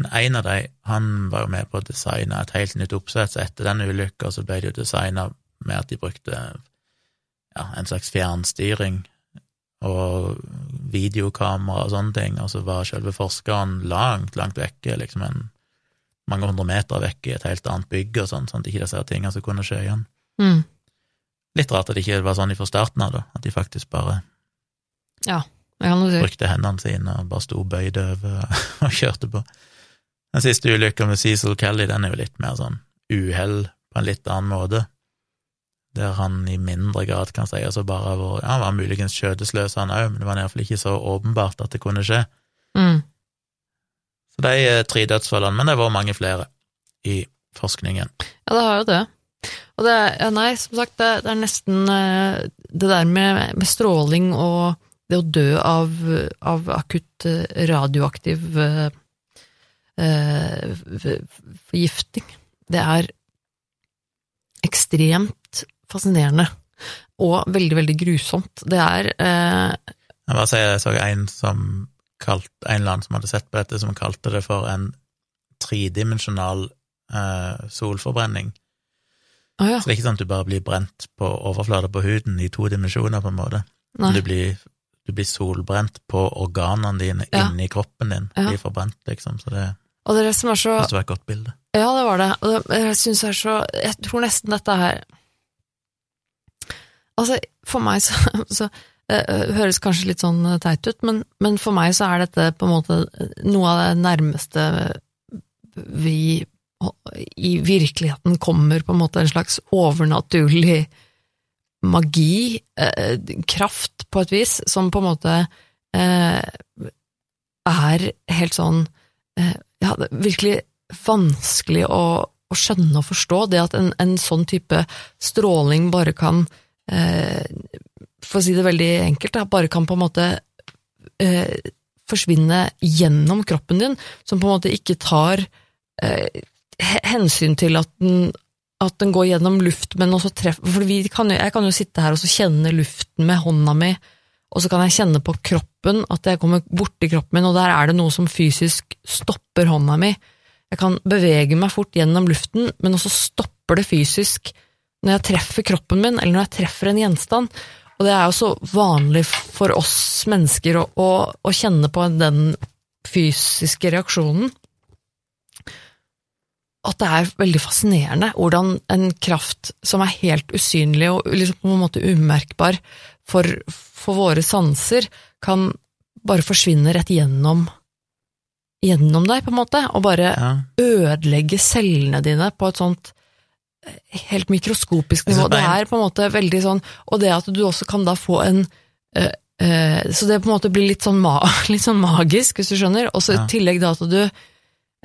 Men en av de, han var jo med på å designe et helt nytt oppsett, så etter den ulykka så ble det jo designa med at de brukte ja, en slags fjernstyring og videokamera og sånne ting, og så var selve forskeren langt, langt vekke, liksom en mange hundre meter vekke i et helt annet bygg og sånn, sånn at ikke disse tingene som kunne skje igjen. Mm. Litt rart at det ikke var sånn fra starten av, da, at de faktisk bare si. brukte hendene sine og bare sto bøyd over [laughs] og kjørte på. Den siste ulykka med Cecil Kelly, den er jo litt mer sånn uhell på en litt annen måte, der han i mindre grad kan sies å bare ha vært Ja, han var muligens skjødesløs, han òg, men det var iallfall ikke så åpenbart at det kunne skje. Mm. Så de er tre dødsfallene, men det var mange flere i forskningen. Ja, det har jo det. Og det er, ja, nei, som sagt, det, det er nesten eh, det der med, med stråling og det å dø av, av akutt eh, radioaktiv eh, eh, forgifting. Det er ekstremt fascinerende. Og veldig, veldig grusomt. Det er eh, Jeg bare sier, jeg så en som kalt, en eller annen som hadde sett på dette, som kalte det for en tredimensjonal eh, solforbrenning. Ah, ja. Så det er ikke sånn at du bare blir brent på overflata på huden i to dimensjoner, på en måte. Du blir, du blir solbrent på organene dine Ja. inni kroppen din. Ja. De er forbrent, liksom. Så det, Og det er det som er så det var et godt bilde. Ja, det var det. Og det, jeg syns det er så Jeg tror nesten dette her Altså, for meg så, [laughs] så eh, eh, høres kanskje litt sånn eh, teit ut, men, men for meg så er dette på en måte noe av det nærmeste vi i virkeligheten kommer på en måte en slags overnaturlig magi, eh, kraft på et vis, som på en måte eh, er helt sånn eh, Ja, det er virkelig vanskelig å, å skjønne og forstå det at en, en sånn type stråling bare kan eh, For å si det veldig enkelt, da, bare kan på en måte eh, forsvinne gjennom kroppen din, som på en måte ikke tar eh, hensyn til at den, at den går gjennom luft, men også treffer For kan jo, jeg kan jo sitte her og kjenne luften med hånda mi, og så kan jeg kjenne på kroppen at jeg kommer borti kroppen min, og der er det noe som fysisk stopper hånda mi. Jeg kan bevege meg fort gjennom luften, men også stopper det fysisk når jeg treffer kroppen min, eller når jeg treffer en gjenstand. Og det er jo så vanlig for oss mennesker å, å, å kjenne på den fysiske reaksjonen. At det er veldig fascinerende hvordan en kraft som er helt usynlig og liksom på en måte umerkbar for, for våre sanser, kan bare forsvinne rett gjennom gjennom deg, på en måte, og bare Ja. ødelegge cellene dine på et sånt eh, helt mikroskopisk nivå. Det er på en måte veldig sånn Og det at du også kan da få en øh, øh, Så det på en måte blir litt sånn, ma [laughs] litt sånn magisk, hvis du skjønner. Og så Ja. i tillegg da at du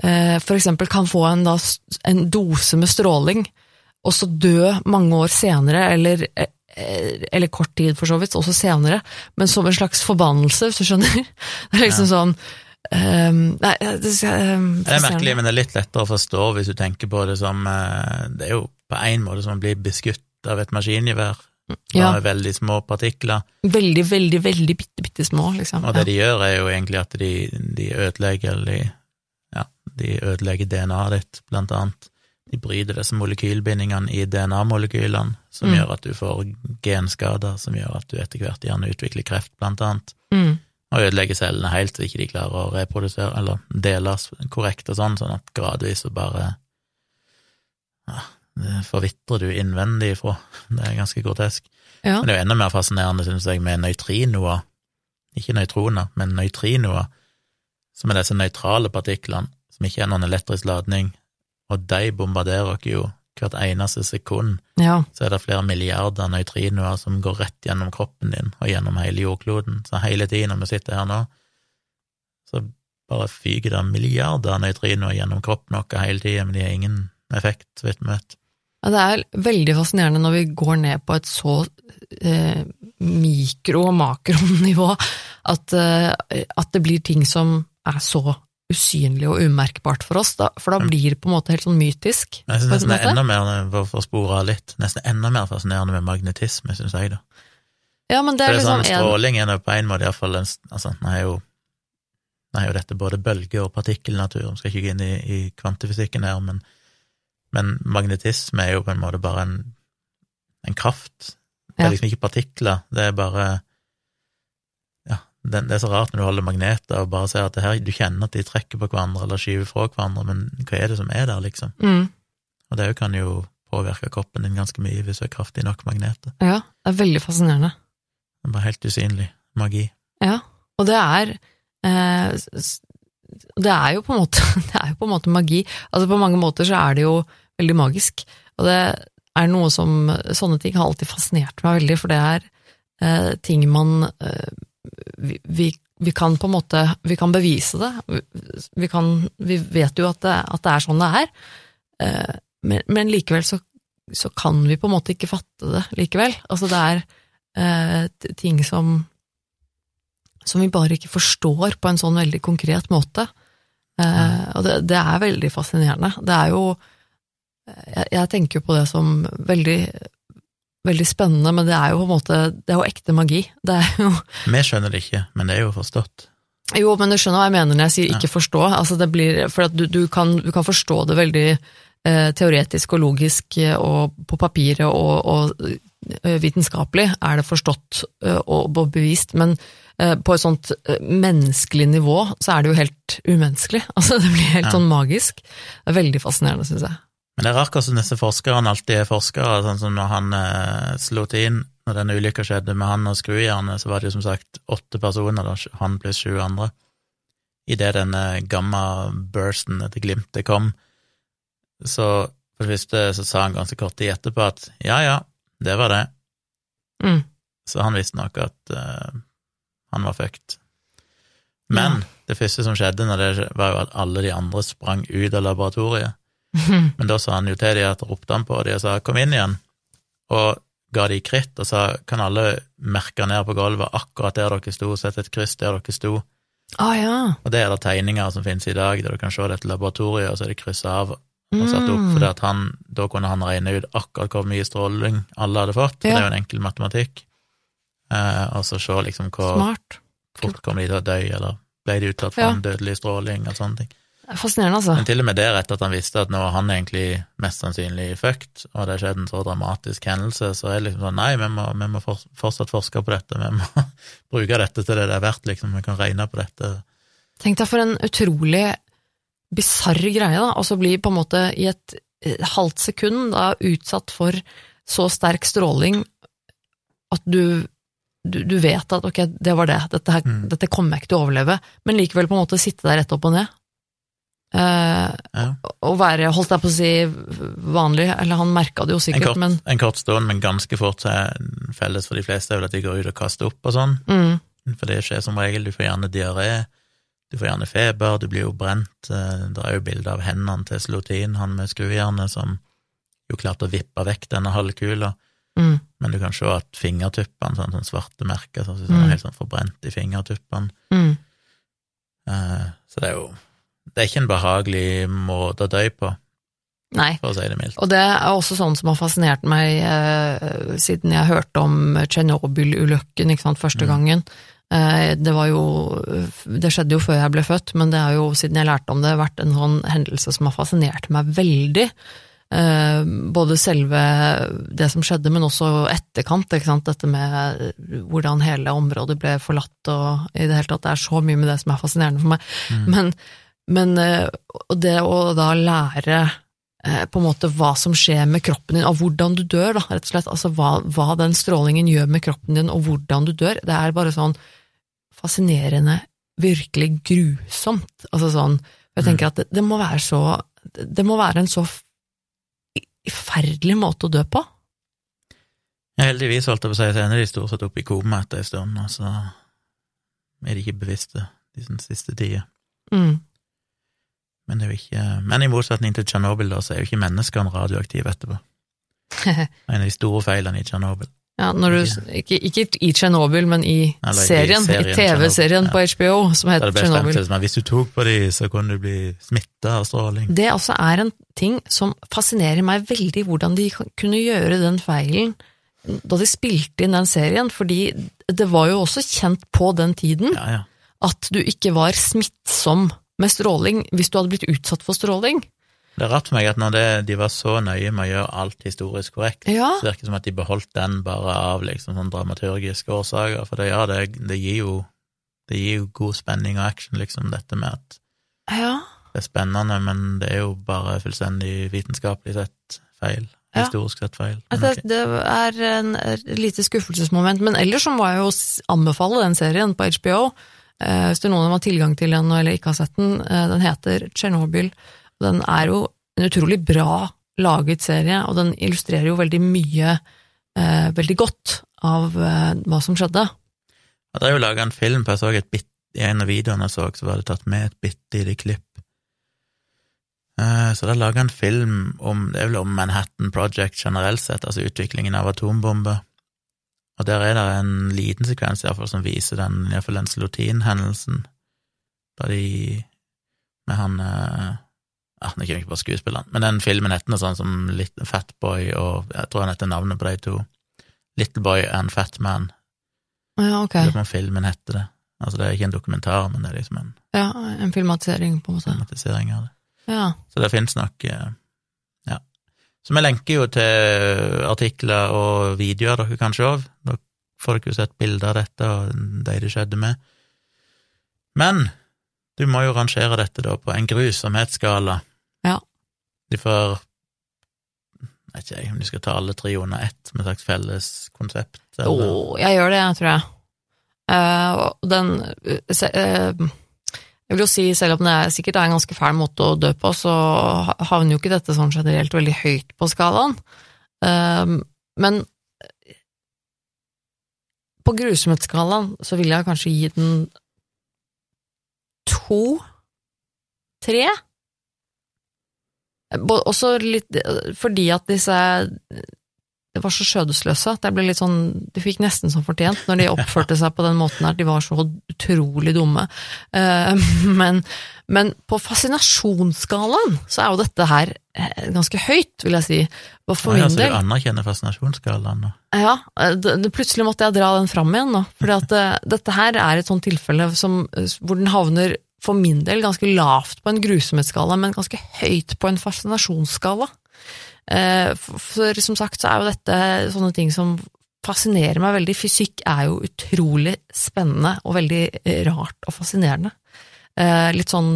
øh, eksempel kan få en, da, en dose med stråling, og så dø mange år senere, eller eller kort tid for så vidt, også senere, men som en slags forbannelse, hvis du skjønner. [laughs] Det er liksom sånn um, Nei, det, um, Det er merkelig, men det er litt lettere å forstå hvis du tenker på det som eh, Det er jo på en måte som å bli beskutt av et maskingevær, Ja. Med veldig små partikler. Veldig, veldig, veldig bitte, bitte små, liksom. Og det de gjør, er jo egentlig at de, de ødelegger eller de, ja, de ødelegger DNA-et ditt, blant annet. De bryter disse molekylbindingene i DNA-molekylene, som Mm. gjør at du får genskader, som gjør at du etter hvert gjerne utvikler kreft, blant annet. Mm. Og ødelegger cellene helt så ikke de klarer å reprodusere, eller deles korrekt og sånn, sånn at gradvis så bare ja, det forvitrer du innvendig ifra. [laughs] Det er ganske grotesk. ja. Men det er jo enda mer fascinerende, synes jeg, med nøytrinoer, ikke nøytroner, men nøytrinoer, som er disse nøytrale partiklene, som ikke er noen elektrisk ladning, og de bombarderer oss jo hvert eneste sekund, ja. så er det flere milliarder nøytrinoer som går rett gjennom kroppen din og gjennom hele jordkloden, så hele tiden når vi sitter her nå, så bare fyker det milliarder nøytrinoer gjennom kroppen vår hele tiden, men de har ingen effekt, så vidt vi vet. Ja, Det er veldig fascinerende når vi går ned på et så eh, mikro- og makronivå at, eh, at det blir ting som er så usynlig og umerkbart for oss, da, for da Mm. blir det på en måte helt sånn mytisk. Jeg synes nesten det er enda mer, for for å spore av litt, nesten enda mer fascinerende med magnetisme, synes jeg da. Ja, men det For er det er liksom sånn, stråling er på en måte iallfall en Altså, nå er jo er jo dette både bølge- og partikkelnatur, vi skal ikke gå inn i, i kvantefysikken her, men, men magnetisme er jo på en måte bare en, en kraft. Det er liksom ikke partikler, det er bare det, det er så rart når du holder magneter og bare ser at det her, du kjenner at de trekker på hverandre eller skyver fra hverandre, men hva er det som er der, liksom? mm, Og det kan jo påvirke kroppen din ganske mye hvis du er kraftig nok magneter. Ja, det er veldig fascinerende. Det er bare helt usynlig magi. Ja, og det er eh, Det er jo på en måte [laughs] Det er jo på en måte magi. Altså På mange måter så er det jo veldig magisk. Og det er noe som Sånne ting har alltid fascinert meg veldig, for det er eh, ting man eh, vi, vi, vi kan på en måte Vi kan bevise det. Vi, kan Vi vet jo at det, at det er sånn det er. Eh, men, men likevel så, så kan vi på en måte ikke fatte det likevel. Altså det er eh, ting som som vi bare ikke forstår på en sånn veldig konkret måte. Eh, og det, det er veldig fascinerende. Det er jo jeg, jeg tenker jo på det som veldig veldig spennende, men det er jo på en måte Det er jo ekte magi. Det er jo Vi skjønner det ikke, men det er jo forstått. Jo, men du skjønner hva jeg mener når jeg sier ikke forstå. Altså det blir, for at du, du, kan, du kan forstå det veldig eh, teoretisk og logisk eh, og på papiret og, og eh, vitenskapelig er det forstått eh, og, og bevist, men eh, på et sånt menneskelig nivå så er det jo helt umenneskelig. [laughs] Altså det blir helt Ja. sånn magisk. Det er veldig fascinerende, syns jeg. Men det er rart hvordan disse forskerne alltid er forskere, sånn som når han eh, slo til inn, når denne ulykka skjedde med han og skrujernet, så var det jo som sagt åtte personer, da, han pluss sju andre. Idet denne gamma-bursten etter glimtet kom, så for det første så sa han ganske kort tid etterpå at ja, ja, det var det. Mm. Så han visste nok at uh, han var fucked. Men det første som skjedde, når det, var jo at alle de andre sprang ut av laboratoriet. Men da sa han jo til de at ropte han på de og sa kom inn igjen, og ga de kritt og sa kan alle merke ned på gulvet akkurat der dere sto, sette et kryss der dere sto. Ah ja. Og det er det tegninger som finnes i dag, der du kan se dette laboratoriet, og så er det kryssa av og satt opp, Mm. at han, da kunne han regne ut akkurat hvor mye stråling alle hadde fått, for Ja. det er jo en enkel matematikk. Eh, og så se liksom hvor Smart. fort kom de til å dø, eller ble de utsatt for Ja. en dødelig stråling, og sånne ting. Det er Fascinerende, altså. Men til og med det, etter at han visste at nå var han egentlig mest sannsynlig fucked, og det skjedde en så dramatisk hendelse, så er det liksom sånn nei, vi må, vi må for, fortsatt forske på dette, vi må [laughs] bruke dette til det det er verdt, liksom, vi kan regne på dette. Tenk deg for en utrolig bisarr greie, da. Og så bli på en måte i et eh, halvt sekund da utsatt for så sterk stråling at du, du, du vet at ok, det var det, dette, her, Mm. dette kommer jeg ikke til å overleve, men likevel på en måte sitte der rett opp og ned. Eh, Ja. og være, holdt jeg på å si, vanlig, eller han merka det jo En sikkert, kort, men en kort stund, men ganske fort så er felles for de fleste er vel at de går ut og kaster opp og sånn, mm, for det skjer som regel, du får gjerne diaré, du får gjerne feber, du blir jo brent, eh, det er jo bilder av hendene til Slotin, han med skrujernet, som jo klarte å vippe vekk denne halvkula, mm, men du kan se at fingertuppene, sånn, sånn svarte merker, sånn, sånn, Mm. helt sånn forbrent i fingertuppene, mm. Eh, så det er jo, det er ikke en behagelig måte å dø på, Nei. for å si det mildt. Og det er også sånn som har fascinert meg eh, siden jeg hørte om Tsjernobyl-ulykken første Mm. gangen. Eh, det var jo Det skjedde jo før jeg ble født, men det har jo, siden jeg lærte om det, vært en sånn hendelse som har fascinert meg veldig. Eh, både selve det som skjedde, men også etterkant. Ikke sant? Dette med hvordan hele området ble forlatt, og i det hele tatt, det er så mye med det som er fascinerende for meg. Mm. Men, men eh, og det å da lære eh, på en måte hva som skjer med kroppen din, og hvordan du dør, da, rett og slett. Altså hva, hva den strålingen gjør med kroppen din, og hvordan du dør. Det er bare sånn fascinerende, virkelig grusomt. Altså sånn Jeg Mm. tenker at det, det må være så Det må være en så forferdelig måte å dø på. Ja, heldigvis, holdt jeg på å si, så ender de stort sett opp i koma etter en stund, og så er de ikke bevisste de sånn siste tida. Mm. Men det er ikke Men i motsetning til Tsjernobyl, så er jo ikke menneskene radioaktive etterpå. [laughs] En av de store feilene i Tsjernobyl. Ja, du, ikke, ikke i Tsjernobyl, men i Eller serien, i serien TV-serien Chernobyl, på HBO som heter det Tsjernobyl. hvis du tok på de, så kunne du bli smitta av stråling. Det også er en ting som fascinerer meg veldig, hvordan de kunne gjøre den feilen da de spilte inn den serien, fordi det var jo også kjent på den tiden Ja, ja. at du ikke var smittsom med stråling hvis du hadde blitt utsatt for stråling. Det er rart for meg at når det, de var så nøye med å gjøre alt historisk korrekt, Ja, så virker det som at de beholdt den bare av liksom sånn dramaturgiske årsaker, for det, ja, det, det gir jo det gir jo god spenning og action, liksom, dette med at ja, det er spennende, men det er jo bare fullstendig vitenskapelig sett feil. Ja. Historisk sett feil. det, det er en lite skuffelsesmoment, men ellers så må jeg jo anbefale den serien på HBO. Eh, hvis det er noen som har tilgang til den eller ikke har sett den. Eh, den heter Tsjernobyl. Den er jo en utrolig bra laget serie, og den illustrerer jo veldig mye eh, veldig godt av hva som skjedde. Jeg drev jo laga en film, for jeg så et bit, i en av videoene jeg så, så var det tatt med et bitte lite klipp. Så da laga en film om det er vel om Manhattan Project generelt sett, altså utviklingen av atombomber. Og der er det en liten sekvens i hvert fall som viser den, i hvert fall den Slotin-hendelsen, da de med han eh, ja, Nå kommer jeg ikke på skuespilleren, men den filmen heter noe sånn som Fatboy, og jeg tror han heter navnet på de to. Little Boy and Fatman. Ja, ok. På om filmen heter det. Altså, det er ikke en dokumentar, men det er liksom en Ja, en filmatisering, på en måte. filmatisering av det. Ja. Så det fins nok eh, Ja. Så vi lenker jo til artikler og videoer dere kan se. Da får dere jo sett bilder av dette og de det skjedde med. Men du må jo rangere dette da på en grusomhetsskala. Ja. De får Jeg vet ikke om de skal ta alle tre under ett med et slags felles konsept. Jo, jeg gjør det, tror jeg. Uh, den uh, Jeg vil jo si, selv om det er, sikkert er en ganske fæl måte å dø på, så havner jo ikke dette sånn generelt veldig høyt på skalaen. Um, men på grusomhetsskalaen så vil jeg kanskje gi den to, tre. Også litt eh, fordi at disse det var så skjødesløse at jeg ble litt sånn De fikk nesten som fortjent når de oppførte seg på den måten her. De var så utrolig dumme. Eh, Men, men på fascinasjonsskalaen så er jo dette her eh, ganske høyt, vil jeg si. Og for Oi, min altså, du anerkjenner fascinasjonsskalaen nå? ja, det, det, plutselig måtte jeg dra den fram igjen nå, det, dette her er et sånt tilfelle som, hvor den havner for min del ganske lavt på en grusomhetsskala, men ganske høyt på en fascinasjonsskala. Eh, for, som sagt så er jo dette sånne ting som fascinerer meg veldig. Fysikk er jo utrolig spennende og veldig eh, rart og fascinerende. Eh, litt sånn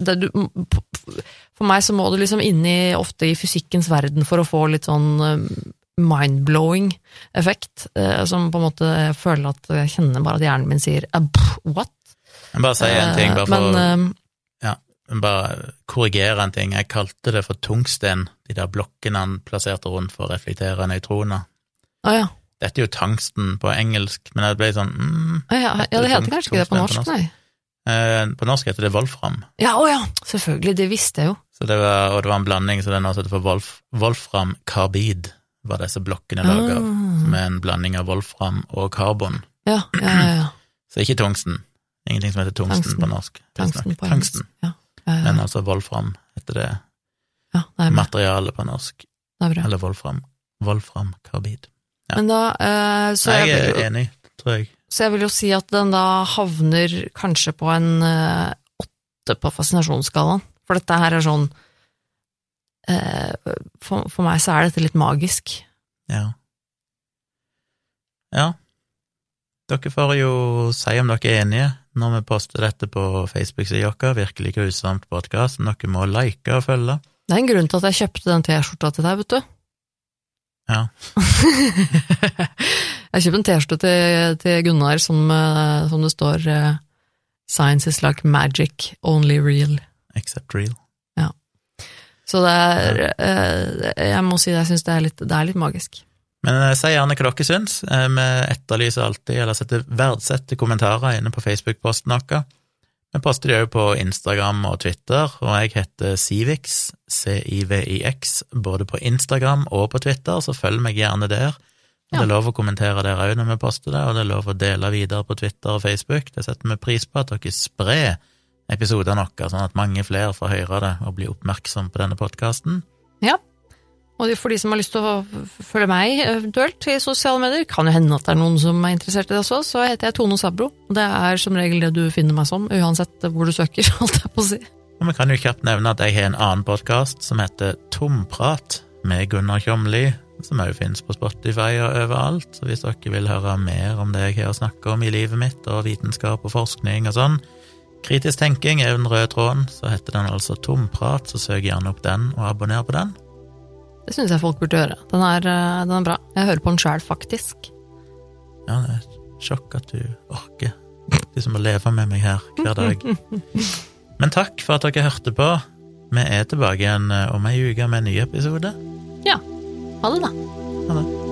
du, For meg så må du liksom inn i, ofte i fysikkens verden for å få litt sånn mind-blowing effekt, som på en måte jeg føler at jeg kjenner bare at hjernen min sier "Eh, what? Jeg bare sier en ting, bare for Men bare korrigere en ting. Jeg kalte det for tungsten, de der blokkene han plasserte rundt for å reflektere nøytroner. Å ja. Dette er jo tangsten på engelsk, men jeg ble sånn mm, Å ja, ja, det heter kanskje ikke det på norsk, på nei. eh, På norsk heter det wolfram, Ja, å ja, selvfølgelig, det visste jeg jo. så det var, og det var en blanding, så er nå heter for wolf, wolfram karbid, var disse blokkene laget av, som med en blanding av wolfram og karbon. Ja, ja, ja. ja. [clears throat] Så ikke tungsten. Ingenting som heter tungsten, Tungsten. på norsk. Tungsten på Tungsten. engelsk. Ja. Men altså wolfram heter det ja, det er materialet på norsk. Er. Eller wolfram. Wolfram karbid. ja. Men da, eh, jeg, jeg er jo, enig, tror jeg. så jeg vil jo si at den da havner kanskje på en eh, åtte på fascinasjonsskalaen. For dette her er sånn eh, for, for meg så er dette litt magisk. Ja. Ja. Dere får jo si om dere er enige når vi poster dette på Facebook-sida vår, Virkelig grusomt podkast, noe må like og følge. Det er en grunn til at jeg kjøpte den T-skjorta til deg, vet du. Ja. [laughs] jeg kjøpte en T-skjorte til, til Gunnar som, eh, som det står eh, Science is like magic, only real. Except real. Ja. Så det er eh, Jeg må si det, jeg syns det, det er litt magisk. Men si gjerne hva dere syns. Vi etterlyser alltid, eller setter verdsetter kommentarer inne på Facebook-posten vår. Vi poster de òg på Instagram og Twitter, og jeg heter Civix, C-I-V-I-X, både på Instagram og på Twitter, så følg meg gjerne der. Ja. Det er lov å kommentere der òg når vi poster det, og det er lov å dele videre på Twitter og Facebook. Det setter vi pris på at dere sprer episodene våre, sånn at mange flere får høre det og bli oppmerksom på denne podkasten. Ja. Og for de som har lyst til å følge meg eventuelt i sosiale medier, kan jo hende at det er noen som er interessert i det også, så heter jeg Tone Sabro. Det er som regel det du finner meg som, uansett hvor du søker, [laughs] holdt jeg på å si. Og vi kan jo kjapt nevne at jeg har en annen podkast som heter Tomprat med Gunnar Kjomli, som òg finnes på Spotify og overalt. Så hvis dere vil høre mer om det jeg har å snakke om i livet mitt, og vitenskap og forskning og sånn, kritisk tenking er jo den røde tråden, så heter den altså Tomprat, så søk gjerne opp den og abonner på den. Det syns jeg folk burde gjøre. Den er, eh, den er bra. Jeg hører på den sjæl, faktisk. Ja, det er sjokk at du orker. liksom som må leve med meg her hver dag. [laughs] Men takk for at dere hørte på. Vi er tilbake igjen eh, om ei uke med en ny episode. Ja. Ha det, da. Ha det.